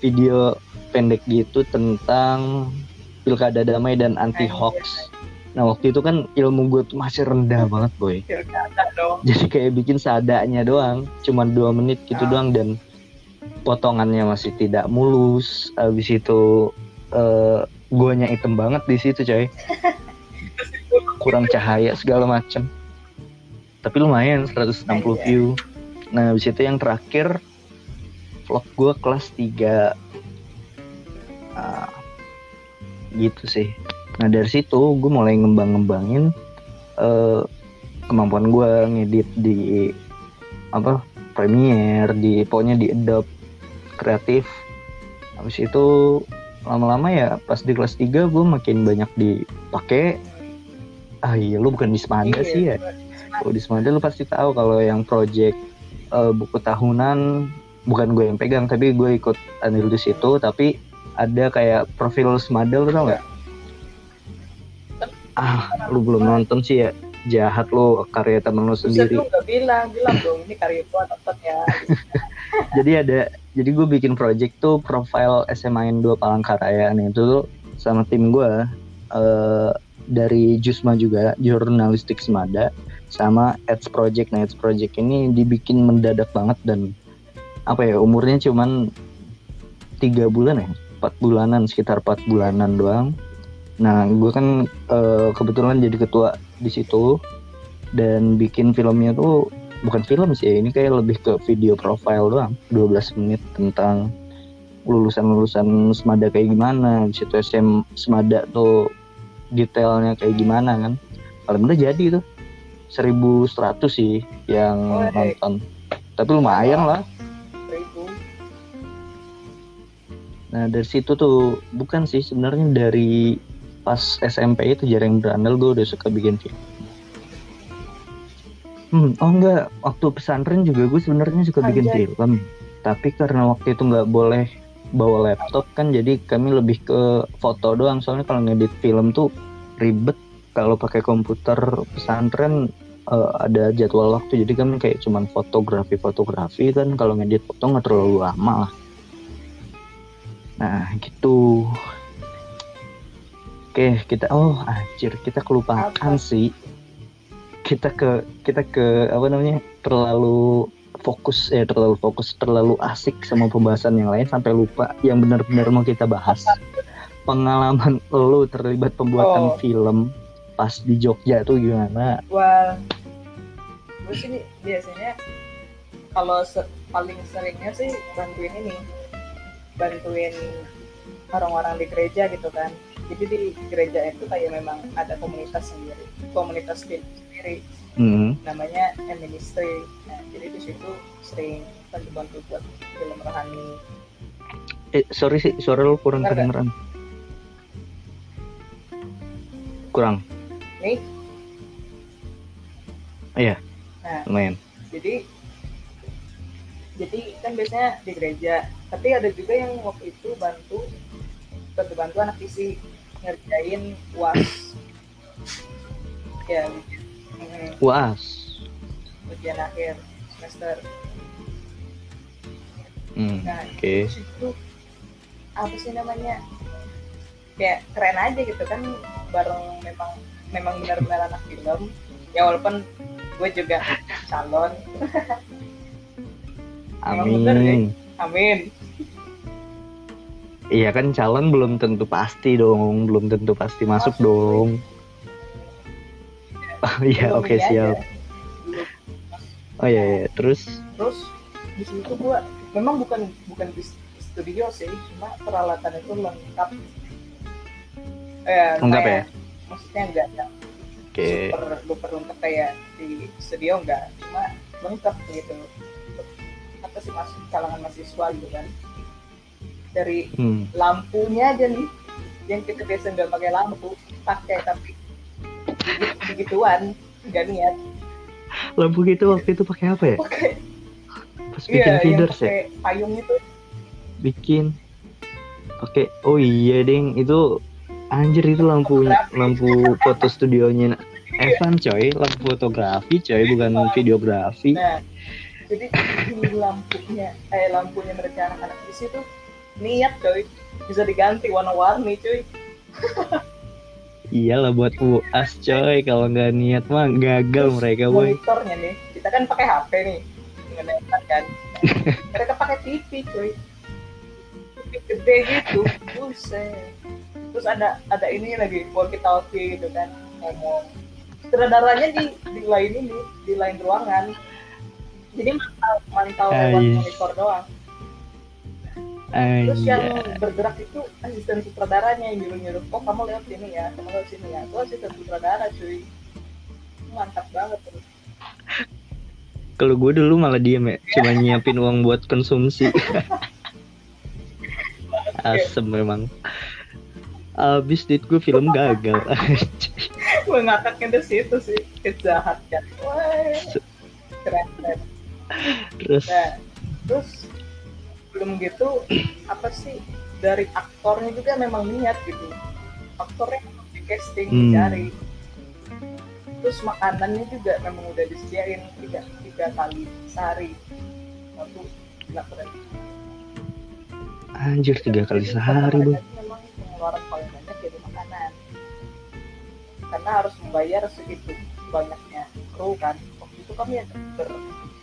video pendek gitu tentang pilkada damai dan anti hoax. Nah waktu itu kan ilmu gue tuh masih rendah banget boy. Jadi kayak bikin seadanya doang, cuman dua menit gitu doang dan potongannya masih tidak mulus. Abis itu uh, guanya hitam banget di situ coy. Kurang cahaya segala macem. Tapi lumayan 160 view. Nah abis itu yang terakhir vlog gue kelas 3 nah, gitu sih nah dari situ gue mulai ngembang-ngembangin uh, kemampuan gue ngedit di apa Premiere di pokoknya di Adobe kreatif habis itu lama-lama ya pas di kelas 3 gue makin banyak dipakai ah iya lu bukan di Semada Iya, sih ya? kalau di Semada lu pasti tahu kalau yang project eh, buku tahunan bukan gue yang pegang tapi gue ikut andil di situ tapi ada kayak profil Semada lu tau nggak ah lu belum nonton sih ya jahat lu karya temen lu Buset sendiri. lu gak bilang, bilang dong ini karya gua nonton ya. jadi ada jadi gue bikin project tuh profile SMA 2 Palangkaraya nih itu tuh sama tim gue eh dari Jusma juga jurnalistik Semada sama Ads Project. Nah Ads Project ini dibikin mendadak banget dan apa ya umurnya cuman tiga bulan ya empat bulanan sekitar empat bulanan doang nah gue kan eh, kebetulan jadi ketua di situ dan bikin filmnya tuh bukan film sih ini kayak lebih ke video profile doang. 12 menit tentang lulusan-lulusan semada kayak gimana di situ SM semada tuh detailnya kayak gimana kan. Alhamdulillah jadi tuh 1100 sih yang Woi. nonton. Tapi lumayan lah. Nah dari situ tuh bukan sih sebenarnya dari pas SMP itu jarang berandal gue udah suka bikin film Hmm, oh enggak, waktu pesantren juga gue sebenarnya suka bikin Anjay. film. Tapi karena waktu itu nggak boleh bawa laptop kan, jadi kami lebih ke foto doang. Soalnya kalau ngedit film tuh ribet. Kalau pakai komputer pesantren eh, ada jadwal waktu, jadi kami kayak cuman fotografi fotografi kan. Kalau ngedit foto nggak terlalu lama lah. Nah gitu. Oke kita oh anjir kita kelupaan Apa? sih kita ke kita ke apa namanya terlalu fokus ya terlalu fokus terlalu asik sama pembahasan yang lain sampai lupa yang benar-benar mau kita bahas pengalaman lo terlibat pembuatan Oh. film pas di Jogja tuh gimana Wah, gue sih biasanya kalau se- paling seringnya sih bantuin ini, bantuin orang-orang di gereja gitu kan. Jadi di gereja itu kayak memang ada komunitas sendiri, komunitas sendiri, Hmm. namanya M Ministry. Nah, jadi di situ sering bantu-bantu buat film rohani. eh sorry sih suara lo kurang nggak? kedengeran kurang Nih, iya Nah. lumayan jadi jadi kan biasanya di gereja tapi ada juga yang waktu itu bantu bantu bantu anak visi ngerjain uas. Ya mm, uas. ujian akhir semester. Hmm. nah oke. itu apa sih namanya? Kayak keren aja gitu kan bareng memang memang benar-benar anak film ya walaupun gue juga calon. Emang bener ya? amin. Amin Iya kan calon belum tentu pasti dong, belum tentu pasti masuk Masuk, dong. Oh iya, oke aja. siap. Belum. Oh iya, iya. terus terus di situ gua memang bukan bukan di studio sih cuma peralatan itu lengkap eh, Lengkap kayak- maksudnya enggak yang oke. super super lengkap kayak di studio enggak cuma lengkap gitu apa sih masuk kalangan mahasiswa gitu kan dari Hmm. lampunya aja nih yang kita biasa nggak pakai lampu pakai tapi begituan nggak niat Lampu gitu waktu itu pakai apa ya? pakai Pas bikin yang feeders ya? pakai payung itu Bikin. Oke, oh iya ding, itu anjir itu lampu Fotografi. lampu foto studionya Evan coy, lampu fotografi coy, bukan videografi. Nah, jadi ini lampunya, eh lampunya mereka anak-anak di situ niat coy, bisa diganti warna-warni coy. Iyalah buat UAS coy, kalau nggak niat mah gagal Terus mereka boy. Monitornya nih, kita kan pakai HP nih, ngedekat kan. mereka pakai TV coy, TV gede gitu, buset. Terus ada ada ini lagi walkie talkie gitu kan ngomong. Sutradaranya di di lain ini, di lain ruangan. Jadi mantau mantau lewat monitor doang. Terus yang bergerak itu asisten sutradaranya yang nyuruh-nyuruh, oh kamu lewat sini ya, kamu lewat sini ya. Itu asisten sutradara cuy. Mantap banget terus. Kalau gue dulu malah diem ya, cuma nyiapin uang buat konsumsi. asem memang abis dit gue film gagal gue ngakaknya di situ sih kejahat kan keren keren terus nah, terus belum gitu apa sih dari aktornya juga memang niat gitu. Aktornya di casting Hmm. dicari. Terus makanannya juga memang udah disediain tiga tiga kali sehari. Satu gila keren anjir tiga kali Jadi sehari bang tuh memang pengeluaran paling banyak dari makanan. Karena harus membayar segitu banyaknya kru kan. Waktu itu kami ya ber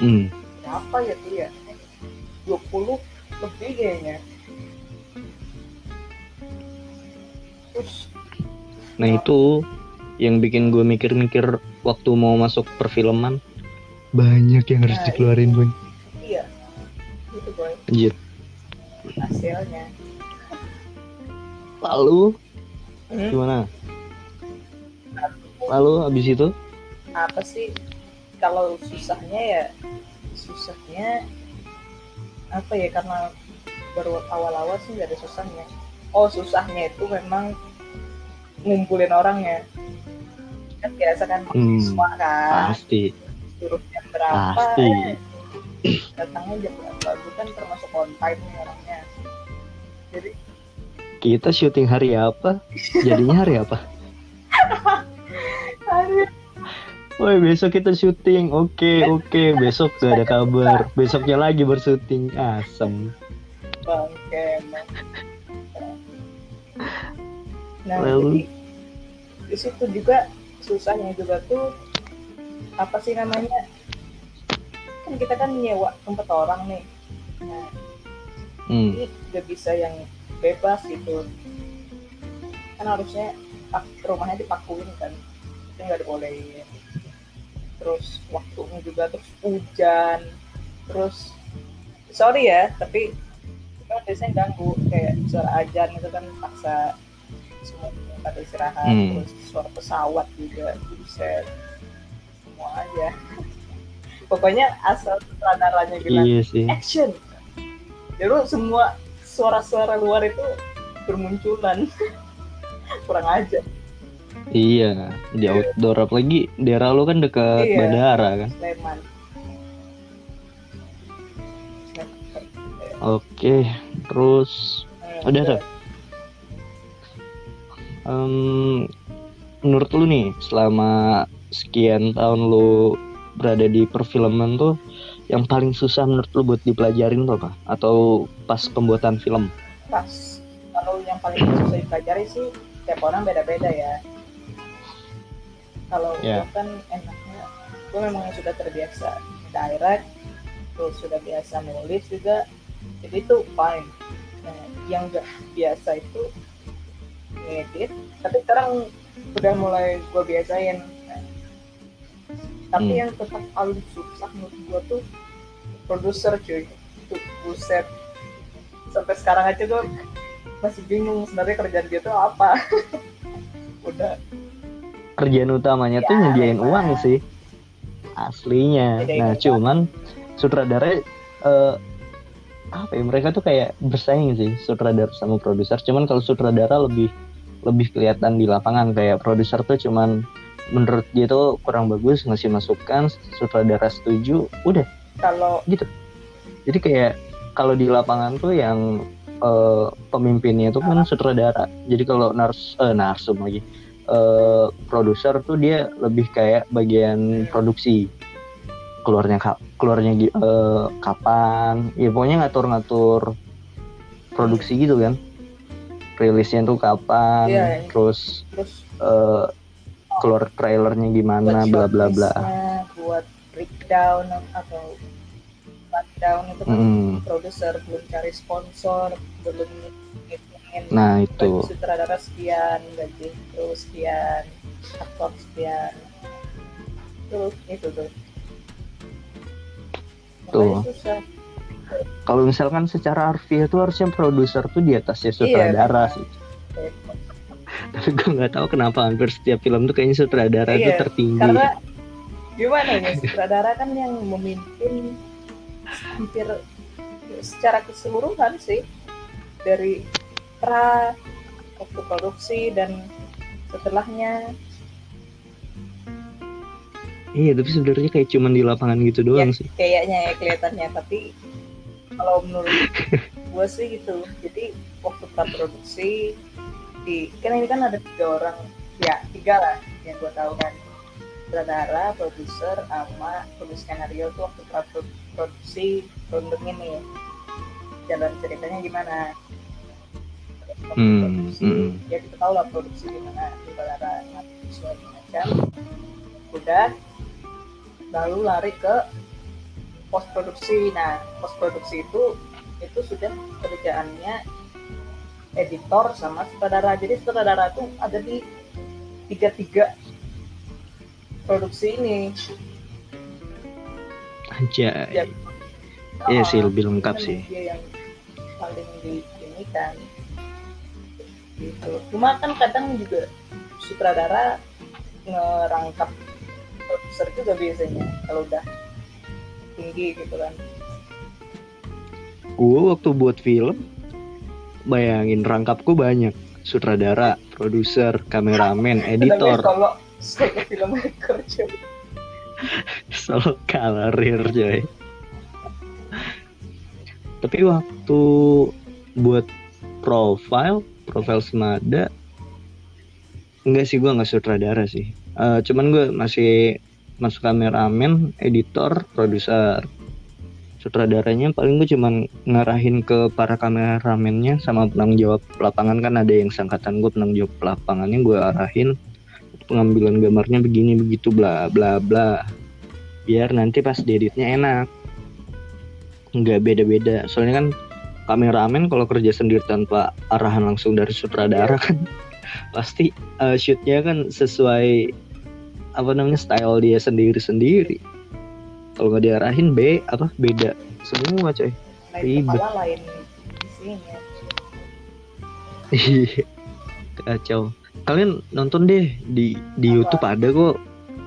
hmm. berapa ya tuh ya? 20 lebih kayaknya. Terus nah itu yang bikin gue mikir-mikir waktu mau masuk perfilman. Banyak yang harus Nah, dikeluarin boy. Iya. Itu boy. Anjir. Hasilnya. Lalu Hmm, gimana? Lalu habis itu? Apa sih? Kalau susahnya ya susahnya apa ya karena baru awal-awal sih nggak ada susahnya. Oh susahnya itu memang ngumpulin orangnya kan biasa kan Hmm, semua kan. Pasti. Suruh jam berapa Pasti. eh, datangnya jam berapa gue kan termasuk on time nih orangnya. Jadi kita syuting hari apa? Jadinya hari apa? Aduh, Woi besok kita syuting. Oke oke besok gak ada kabar. Besoknya lagi bersyuting. Asem. Emang nah Lalu? jadi di situ juga susahnya juga tuh apa sih namanya? Kan kita kan nyewa tempat orang nih. Nah hmm. ini udah bisa yang bebas gitu. Kan harusnya rumahnya dipakuin kan. Itu nggak dibolehin terus waktunya juga terus hujan terus sorry ya tapi itu kan biasanya ganggu kayak suara ajan itu kan paksa semua pada istirahat Hmm. terus suara pesawat juga buset semua aja. Pokoknya asal sutradaranya bilang iya sih. Action! Jadi semua suara-suara luar itu bermunculan. Kurang aja iya di outdoor apalagi daerah lo kan dekat Iya. bandara kan? Sleman. Oke terus Hmm, Udah, udah. em, menurut lu nih selama sekian tahun lu berada di perfilman tuh yang paling susah menurut lu buat dipelajarin tuh apa? Atau pas pembuatan film? Pas. Kalau yang paling susah dipelajari sih tiap orang beda-beda ya kalau Ya. gue kan enaknya gue memang sudah terbiasa direct terus sudah biasa nulis juga. Jadi itu fine. Nah, yang gak biasa itu ngedit. Tapi sekarang udah mulai gue biasain. Nah, tapi Hmm. yang tetap paling susah menurut gue tuh produser cuy. Itu buset. Sampai sekarang aja gue masih bingung sebenarnya kerjaan dia tuh apa. Udah kerjaan utamanya tuh Ya, nyediain memang. uang sih. Aslinya. Nyediain nah cuman sutradara eh, apa ya mereka tuh kayak bersaing sih sutradara sama produser. Cuman kalau sutradara lebih lebih kelihatan di lapangan. Kayak produser tuh cuman menurut dia tuh kurang bagus ngasih masukan sutradara setuju udah. Kalau jadi kayak kalau di lapangan tuh yang eh, pemimpinnya itu kan sutradara. Jadi kalau nars eh, narsum lagi eh, produser tuh dia lebih kayak bagian produksi. Keluarnya keluarnya eh, kapan. Ya pokoknya ngatur-ngatur produksi gitu kan. Rilisnya tuh kapan Iya, iya. terus terus eh, keluar trailernya gimana bla bla bla. buat breakdown atau breakdown itu kan Mm, produser belum cari sponsor belum nah itu. sutradara sekian gaji kru sekian aktor sekian. Terus itu tuh. Tuh. Kalau misalkan secara harfiah tuh harusnya produser tuh di atasnya sutradara Iya. sih. Tapi gue nggak tahu kenapa hampir setiap film tuh kayaknya sutradara tuh Iya, tertinggi. karena gimana ya sutradara kan yang memimpin hampir secara keseluruhan sih dari pra waktu produksi dan setelahnya Iya, tapi sebenarnya kayak cuman di lapangan gitu doang ya, sih. Kayaknya ya kelihatannya, tapi kalau menurut gue sih gitu. Jadi waktu produksi di kan ini kan ada tiga orang, ya tiga lah yang gue tahu kan. Sutradara, produser, sama penulis skenario tuh waktu produksi film ini. Jalan ceritanya gimana? Hmm, produksi, hmm. ya kita tahu lah produksi gimana, sutradara, visual macam. Udah, lalu lari ke post produksi nah post produksi itu itu sudah kerjaannya editor sama sutradara. Jadi sutradara itu ada di tiga tiga produksi ini. Aja ya, iya sih lebih lengkap sih. dia yang paling di ini kan gitu. Cuma kan kadang juga sutradara ngerangkap produser juga biasanya kalau udah tinggi gitu kan. Gue waktu buat film bayangin rangkapku banyak. Sutradara produser kameramen editor. kalau filmmaker coy. Solo karir coy. Tapi waktu buat profile profile semada enggak sih gue nggak sutradara sih. Uh, cuman gue masih masuk kameramen editor produser. Sutradaranya paling gue cuman ngarahin ke para kameramennya sama penanggung jawab lapangan. Kan ada yang sangkatan gue penanggung jawab lapangannya gue arahin. Pengambilan gambarnya begini begitu bla bla bla. Biar nanti pas dieditnya enak. Nggak beda-beda. Soalnya kan kameramen kalau kerja sendiri tanpa arahan langsung dari sutradara kan pasti uh, shootnya kan sesuai apa namanya style dia sendiri sendiri kalau nggak diarahin B apa beda semua coy. Ribet. lain iya. Kacau. Kalian nonton deh di di apa? YouTube ada kok.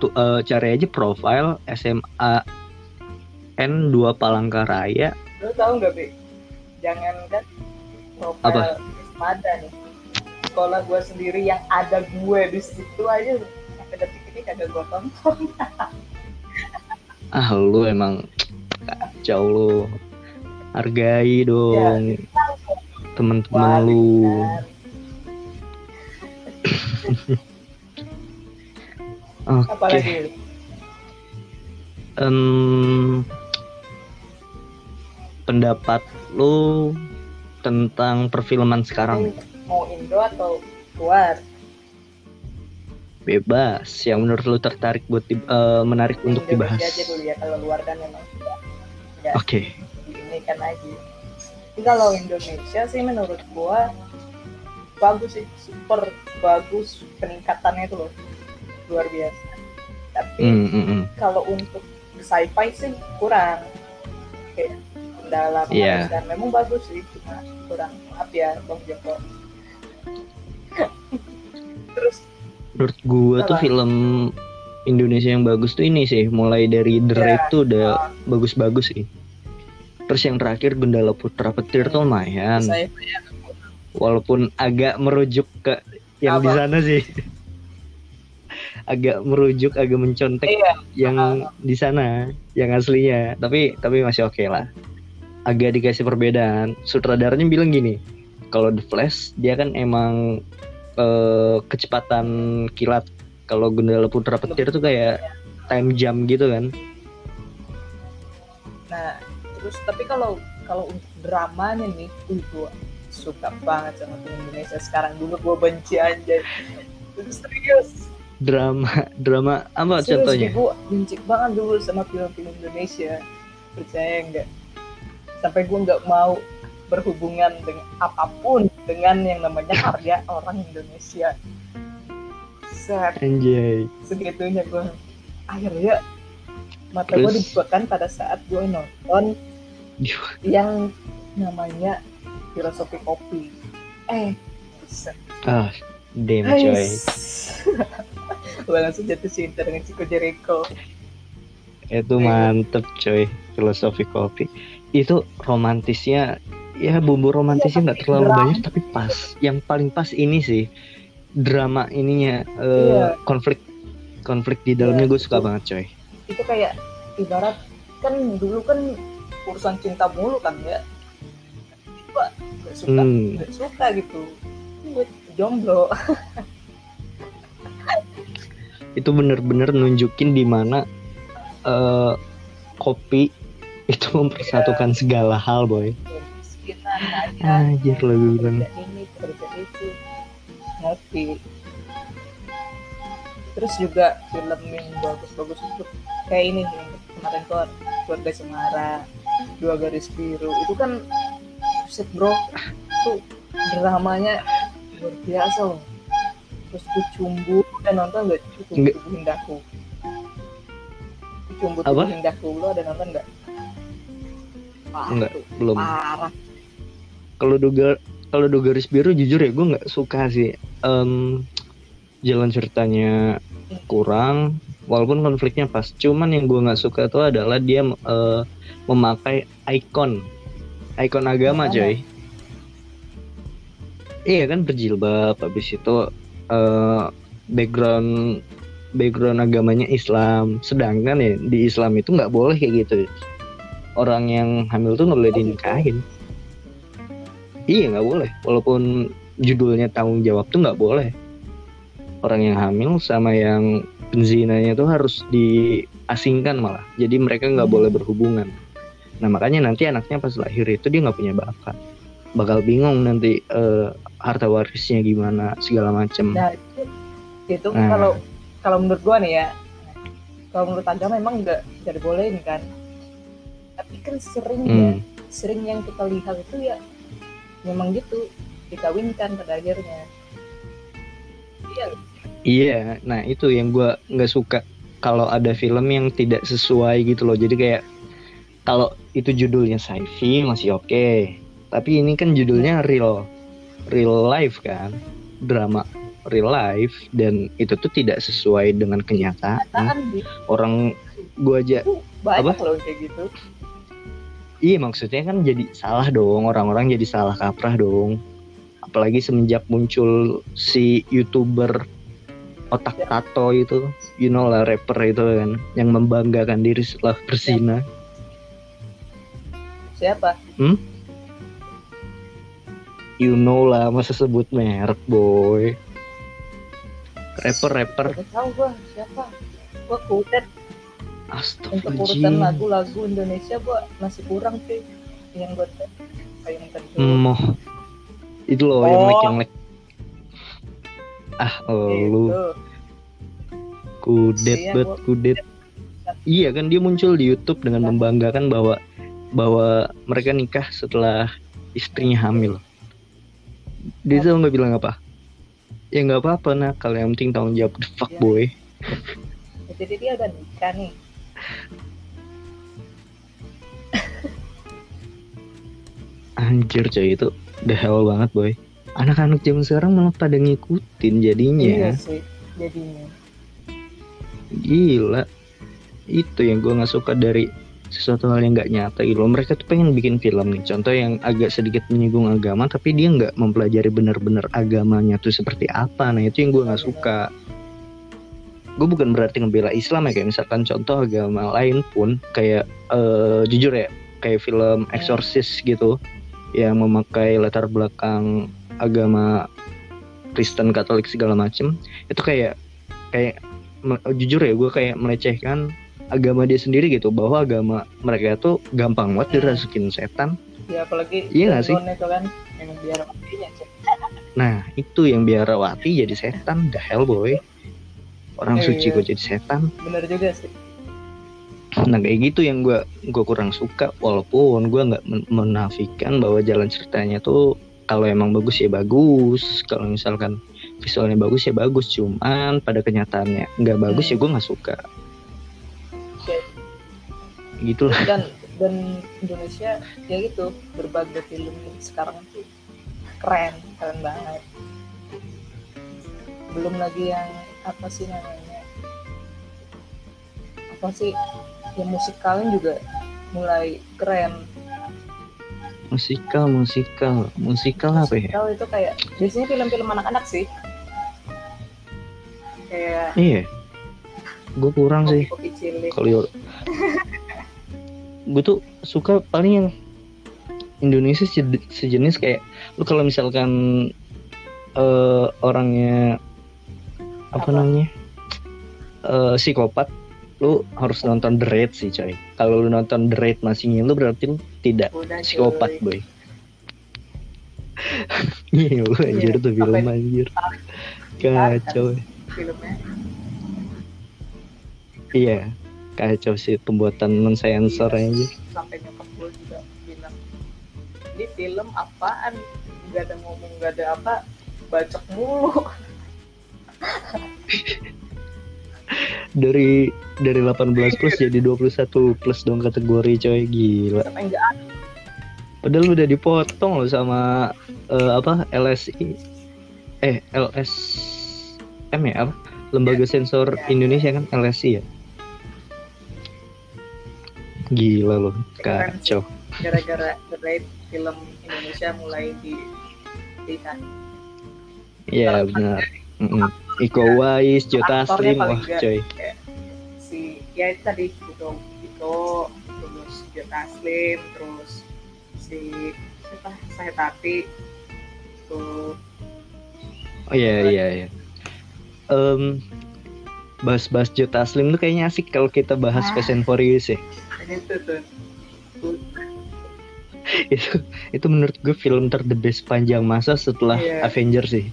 Tuh uh, cari aja profile SMA N 2 Palangkaraya. Lo tau nggak jangan kan profile apa? ada nih sekolah gue sendiri yang ada gue di situ aja ini kagak gue tonton ah lu emang kacau lu hargai dong ya, temen-temen lu Oke. Okay. Um, pendapat lu tentang perfilman sekarang? Mau Indo atau luar? bebas yang menurut lu tertarik buat di, uh, menarik di untuk dibahas aja dulu ya kalau luar kan memang ya, oke okay. ini kan lagi Tapi kalau Indonesia sih menurut gua bagus sih super bagus peningkatannya itu loh luar biasa tapi mm, mm, mm. kalau untuk sci-fi sih kurang kayak dalam yeah. dan memang bagus sih cuma kurang maaf ya bang Joko terus menurut gue tuh film Indonesia yang bagus tuh ini sih mulai dari The Raid yeah. tuh udah bagus-bagus sih terus yang terakhir Gundala Putra Petir tuh lumayan walaupun agak merujuk ke yang Apa? di sana sih agak merujuk agak mencontek iya. yang uh. di sana yang aslinya tapi tapi masih oke okay lah agak dikasih perbedaan. Sutradaranya bilang gini kalau The Flash dia kan emang uh, kecepatan kilat. Kalau Gundala Putra Petir tuh kayak time jam gitu kan. Nah terus tapi kalau kalau untuk dramanya nih uh, gue suka banget sama film Indonesia sekarang. Dulu gue benci aja. Itu serius. Drama drama apa serius, contohnya? gue benci banget dulu sama film-film Indonesia. Percaya enggak sampai gue nggak mau berhubungan dengan apa pun dengan yang namanya harga orang Indonesia. Set. Anjay. Segitunya gue akhirnya mata gue dibukakan pada saat gue nonton yang namanya filosofi kopi. Eh, set. Ah, damn coy. gue langsung jatuh cinta dengan Chico Jericho. Itu mantep coy, filosofi kopi. Itu romantisnya ya bumbu romantisnya nggak terlalu drama. banyak tapi pas yang paling pas ini sih drama ininya uh, iya. konflik konflik di dalamnya iya, gue suka banget coy itu kayak ibarat kan dulu kan urusan cinta mulu kan ya gue gak suka hmm. gak suka gitu gue jomblo itu bener-bener nunjukin di mana uh, kopi itu mempersatukan segala hal boy. Anjir lo gue bilang ini. Kerja itu terus juga film yang bagus-bagus itu kayak ini yang kemarin keluar keluarga Semara dua garis biru. Itu kan set bro. Tuh dramanya luar biasa loh. Terus tuh cumbu dan nonton gak cumbu tubuh indahku cumbu tubuh indahku lo ada nonton nggak Enggak, belum. Parah. Kalau duga kalau dua garis biru jujur ya gue nggak suka sih. Um, jalan ceritanya kurang walaupun konfliknya pas. Cuman yang gue nggak suka tuh adalah dia uh, memakai ikon. Ikon agama coy. iya kan berjilbab habis itu uh, background background agamanya Islam. Sedangkan ya di Islam itu nggak boleh kayak gitu orang yang hamil tuh nggak boleh dinikahin iya nggak boleh. Walaupun judulnya tanggung jawab tuh nggak boleh. Orang yang hamil sama yang penzinanya tuh harus diasingkan malah. Jadi mereka nggak boleh berhubungan. Nah makanya nanti anaknya pas lahir itu dia nggak punya bakat. Bakal bingung nanti uh, harta warisnya gimana segala macem. Nah itu, itu nah. kalau kalau menurut gua nih ya kalau menurut agama memang nggak jadi bolehin kan tapi kan sering hmm. ya sering yang kita lihat itu ya memang gitu dikawinkan pada akhirnya iya Iya, nah itu yang gue nggak suka kalau ada film yang tidak sesuai gitu loh. Jadi kayak kalau itu judulnya sci-fi masih oke, okay. tapi ini kan judulnya real, real life kan, drama real life dan itu tuh tidak sesuai dengan kenyataan. Orang gue aja Banyak apa? loh kayak gitu. Iya maksudnya kan jadi salah dong orang-orang jadi salah kaprah dong. Apalagi semenjak muncul si youtuber otak tato itu you know lah rapper itu kan yang membanggakan diri setelah berzina. Siapa? Hmm? you know lah masa sebut merek boy. Rapper rapper. Tahu gua siapa? Gua kudet untuk urutan lagu-lagu Indonesia gua masih kurang sih yang gua kayak yang Moh. itu loh oh. yang like yang like ah oh, lu. Kudet iya, bet kudet. Iya kan dia muncul di YouTube dengan membanggakan bahwa bahwa mereka nikah setelah istrinya hamil. Dia tuh nggak bilang apa? Ya nggak apa-apa nah kalau yang penting tanggung jawab. The fuck iya. boy. Jadi dia udah nikah nih anjir coy itu the hell banget boy. Anak-anak zaman sekarang malah pada ngikutin jadinya. Iya sih jadinya. Gila. Itu yang gue nggak suka dari sesuatu hal yang nggak nyata gitu mereka tuh pengen bikin film nih. Contoh yang agak sedikit menyinggung agama tapi dia nggak mempelajari benar-benar agamanya tuh seperti apa. Nah itu yang gue nggak suka gue bukan berarti ngebela Islam ya kayak misalkan contoh agama lain pun kayak uh, jujur ya kayak film Exorcist gitu yang memakai latar belakang agama Kristen Katolik segala macem itu kayak kayak jujur ya gue kayak melecehkan agama dia sendiri gitu bahwa agama mereka tuh gampang banget dirasukin setan. Ya apalagi iya gak sih? Itu kan yang nah itu yang biarawati jadi setan the hell boy orang eh, suci kok jadi setan. Bener juga sih. Nah kayak gitu yang gue gue kurang suka. Walaupun gue nggak menafikan bahwa jalan ceritanya tuh kalau emang bagus ya bagus. Kalau misalkan visualnya bagus ya bagus. Cuman pada kenyataannya nggak bagus ya hmm. ya gue nggak suka. Gitu lah. Dan dan Indonesia ya gitu berbagai film sekarang tuh keren keren banget. Belum lagi yang apa sih namanya? Apa sih? Yang musikalnya juga mulai keren. Musikal musikal. Musikal apa ya? Musikal itu kayak biasanya film-film anak-anak sih. Kayak iya. Gue kurang sih. Kopi kalau gue tuh suka paling yang Indonesia sej- sejenis kayak lu kalau misalkan eh orangnya apa, Apa? namanya? Eh psikopat. Lu harus nonton The Raid sih coy. Kalau lu nonton The Raid masih ngilu berarti lu tidak udah psikopat cuy. boy iya. lu anjir tuh film anjir. Kacau. filmnya. Iya kacau sih pembuatan non sensor Iya, aja sampai nyokap gue juga bilang ini film apaan? Nggak ada ngomong nggak ada apa bacok mulu dari dari 18 plus jadi 21 plus dong kategori coy. Gila. Padahal udah dipotong loh sama eh, apa LSI eh LSM ya apa? Lembaga sensor Ya. Indonesia kan? LSI ya? Gila loh kacau. Gara-gara film Indonesia mulai di lihat Iya benar. Mm-mm. Iko Uwais, Joe Aktornya Taslim, paling wah nggak. coy si ya itu tadi Iko Iko terus Joe Taslim terus si siapa saya tapi tuh Oh iya iya iya. Em, bahas-bahas Joe Taslim tuh kayaknya asik kalau kita bahas Ah. Fast and Furious ya. itu tuh itu itu menurut gue film ter the best panjang masa setelah Iya. Avengers sih.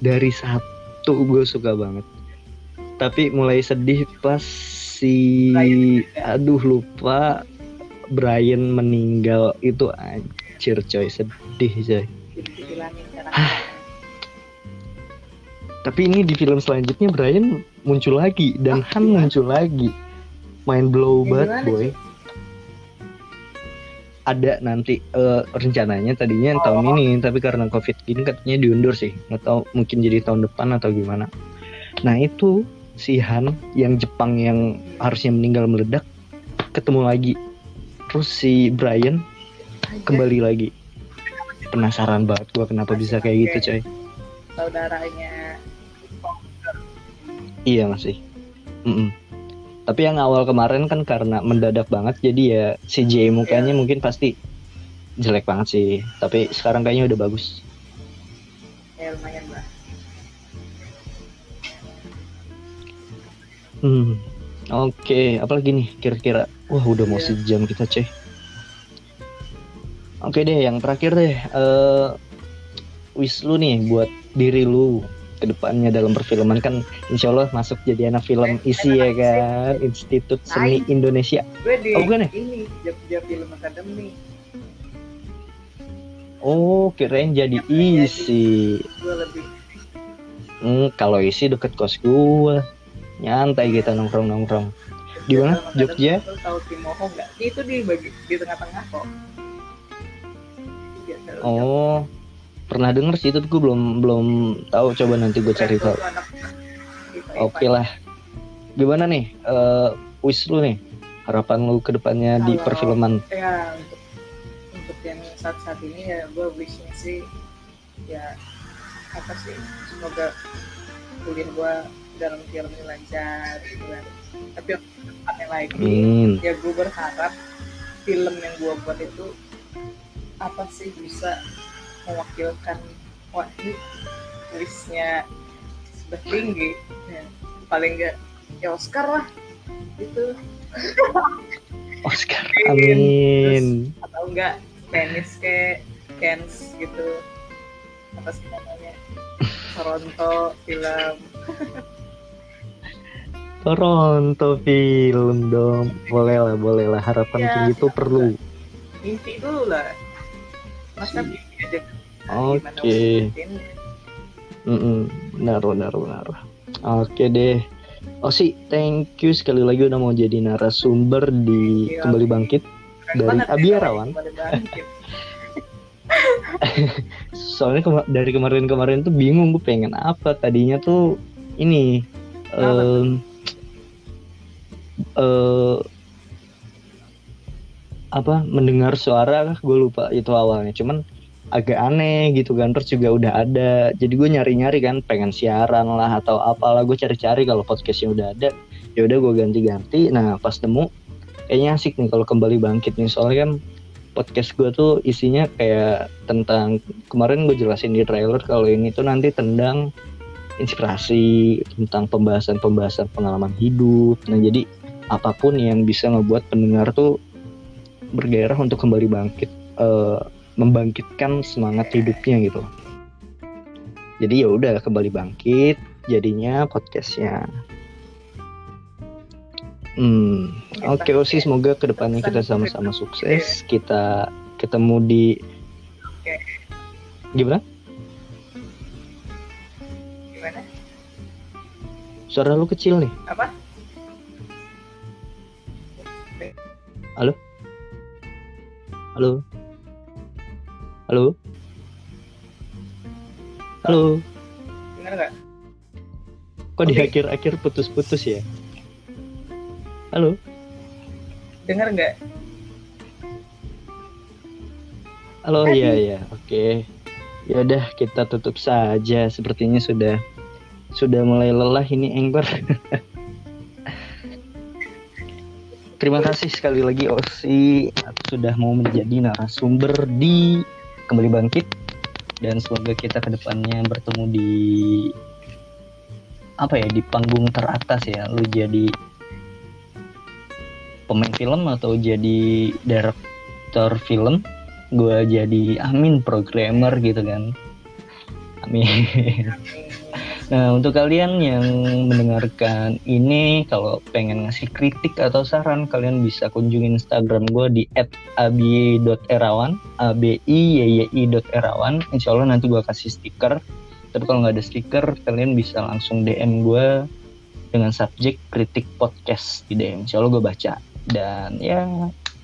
Dari satu gue suka banget. Tapi mulai sedih pas si Brian. aduh lupa Brian meninggal itu anjir coy sedih coy. karena Tapi ini di film selanjutnya Brian muncul lagi dan Han muncul lagi. Main blow Ya, boy. Ada nanti eh, rencananya tadinya Oh. tahun ini tapi karena covid gini katanya diundur sih. Tahu mungkin jadi tahun depan atau gimana. Nah itu si Han yang Jepang yang harusnya meninggal meledak ketemu lagi. Terus si Brian kembali lagi. Penasaran banget gua kenapa bisa kayak gitu coy. saudaranya Iya masih. Mm-mm. Tapi yang awal kemarin kan karena mendadak banget jadi ya CGI mukanya mungkin pasti jelek banget sih. Tapi sekarang kayaknya udah bagus. ya lumayan lah Hmm. Oke, apalagi nih kira-kira? Wah udah mau Iya. sejam kita cuy. Oke deh, yang terakhir deh. eh wish lu nih buat diri lu ke depannya dalam perfilman kan insya Allah masuk jadi anak film isi ya kan Institut Seni Indonesia gue di Oh, bukan ya? ini Jogja Film Academy Oh, kirain jadi isi. gue lebih Hmm, kalau isi deket kos gua. Nyantai kita nongkrong-nongkrong. Di mana? Jogja? Academy, lu tahu Timoho nggak itu di bagi di tengah-tengah kok Iya. Oh, pernah denger sih tapi gua belum belum tahu. Coba nanti gue cari tahu. Oke lah. Gimana nih? eh wish lu nih? Harapan lu ke depannya di Kalau- perfilman? ya untuk untuk yang saat saat ini ya gue wishnya sih ya apa sih semoga kuliah gue dalam film ini lancar gitu kan tapi tepatnya lagi Amin. ya gue berharap film yang gue buat itu apa sih bisa mewakilkan wah ini wishnya sudah tinggi ya, paling enggak ya Oscar lah itu Oscar. Amin. atau enggak tenis kayak Kens gitu apa sih namanya Toronto film Toronto film dong. Boleh lah, boleh lah. Harapan Ya, tinggi itu silakan. perlu. mimpi dulu lah masa mimpi aja Oke. Mm-mm, benar benar benar. Oke deh. Oh sih, thank you sekali lagi udah mau jadi narasumber di Iya. Kembali Bangkit. Dari banget ya, Abi kalau Arawan. kembali bangkit. Soalnya kema- dari kemarin-kemarin tuh bingung gue pengen apa. Tadinya tuh ini em, eh apa mendengar suara gue lupa itu awalnya cuman agak aneh gitu kan. Terus juga udah ada. Jadi gue nyari-nyari kan pengen siaran lah atau apalah. Gue cari-cari kalau podcastnya udah ada ya udah gue ganti-ganti. Nah pas nemu kayaknya asik nih kalau kembali bangkit nih. Soalnya kan podcast gue tuh isinya kayak tentang kemarin gue jelasin di trailer kalau ini tuh nanti tendang inspirasi tentang pembahasan-pembahasan pengalaman hidup. Nah jadi apa pun yang bisa ngebuat pendengar tuh bergairah untuk kembali bangkit uh, membangkitkan semangat hidupnya gitu. Jadi ya udah kembali bangkit jadinya podcastnya. Hmm oke okay, Osi semoga ke depannya kita sama-sama sukses. Kita ketemu di gimana? Gimana? Suara lu kecil nih. Apa? Halo? Halo. Halo. Halo. Dengar nggak? Kok okay. di akhir-akhir putus-putus ya? Halo. Dengar nggak? Halo, iya iya, oke. Ya udah kita tutup saja. Sepertinya sudah sudah mulai lelah ini Engber. Terima kasih sekali lagi Osi sudah mau menjadi narasumber di Kembali Bangkit. Dan semoga kita ke depannya bertemu di apa ya di panggung teratas ya. Lu jadi pemain film atau jadi director film. Gue jadi amin programmer gitu kan. Amin Nah, untuk kalian yang mendengarkan ini, kalau pengen ngasih kritik atau saran, kalian bisa kunjungi Instagram gue di @abi.erawan, a b i y y i.erawan. Insya Allah nanti gue kasih stiker. Tapi kalau nggak ada stiker, kalian bisa langsung DM gue dengan subjek kritik podcast di DM. Insya Allah gue baca. Dan ya,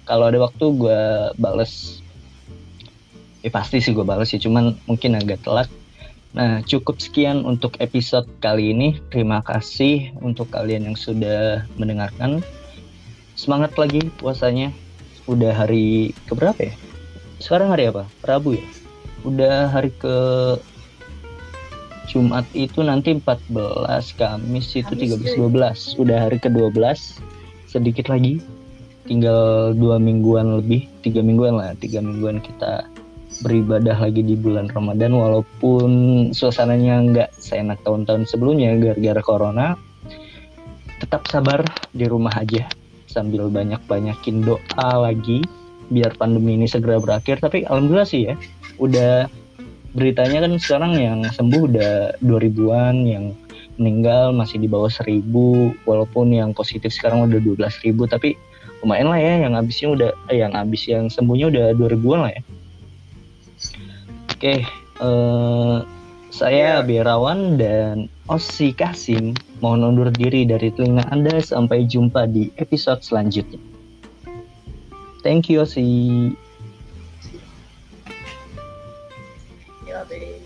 kalau ada waktu gue bales. Ya pasti sih gue bales ya, cuman mungkin agak telat Nah, cukup sekian untuk episode kali ini. Terima kasih untuk kalian yang sudah mendengarkan. Semangat lagi puasanya. Udah hari ke berapa ya? Sekarang hari apa? Rabu ya? Udah hari ke Jumat itu nanti 14, Kamis itu 13, 12. Udah hari ke-12. Sedikit lagi. Tinggal dua mingguan lebih, tiga mingguan lah, tiga mingguan kita beribadah lagi di bulan Ramadan walaupun suasananya nggak seenak tahun-tahun sebelumnya gara-gara corona tetap sabar di rumah aja sambil banyak-banyakin doa lagi biar pandemi ini segera berakhir. Tapi alhamdulillah sih ya udah beritanya kan sekarang yang sembuh udah 2000-an yang meninggal masih di bawah 1000 walaupun yang positif sekarang udah 12.000 tapi lumayan lah ya yang habisnya udah eh, yang habis yang sembuhnya udah 2000-an lah ya Oke, uh, saya yeah. Berawan dan Osi Kasim mohon undur diri dari telinga Anda sampai jumpa di episode selanjutnya. Thank you Osi. Yeah, babe.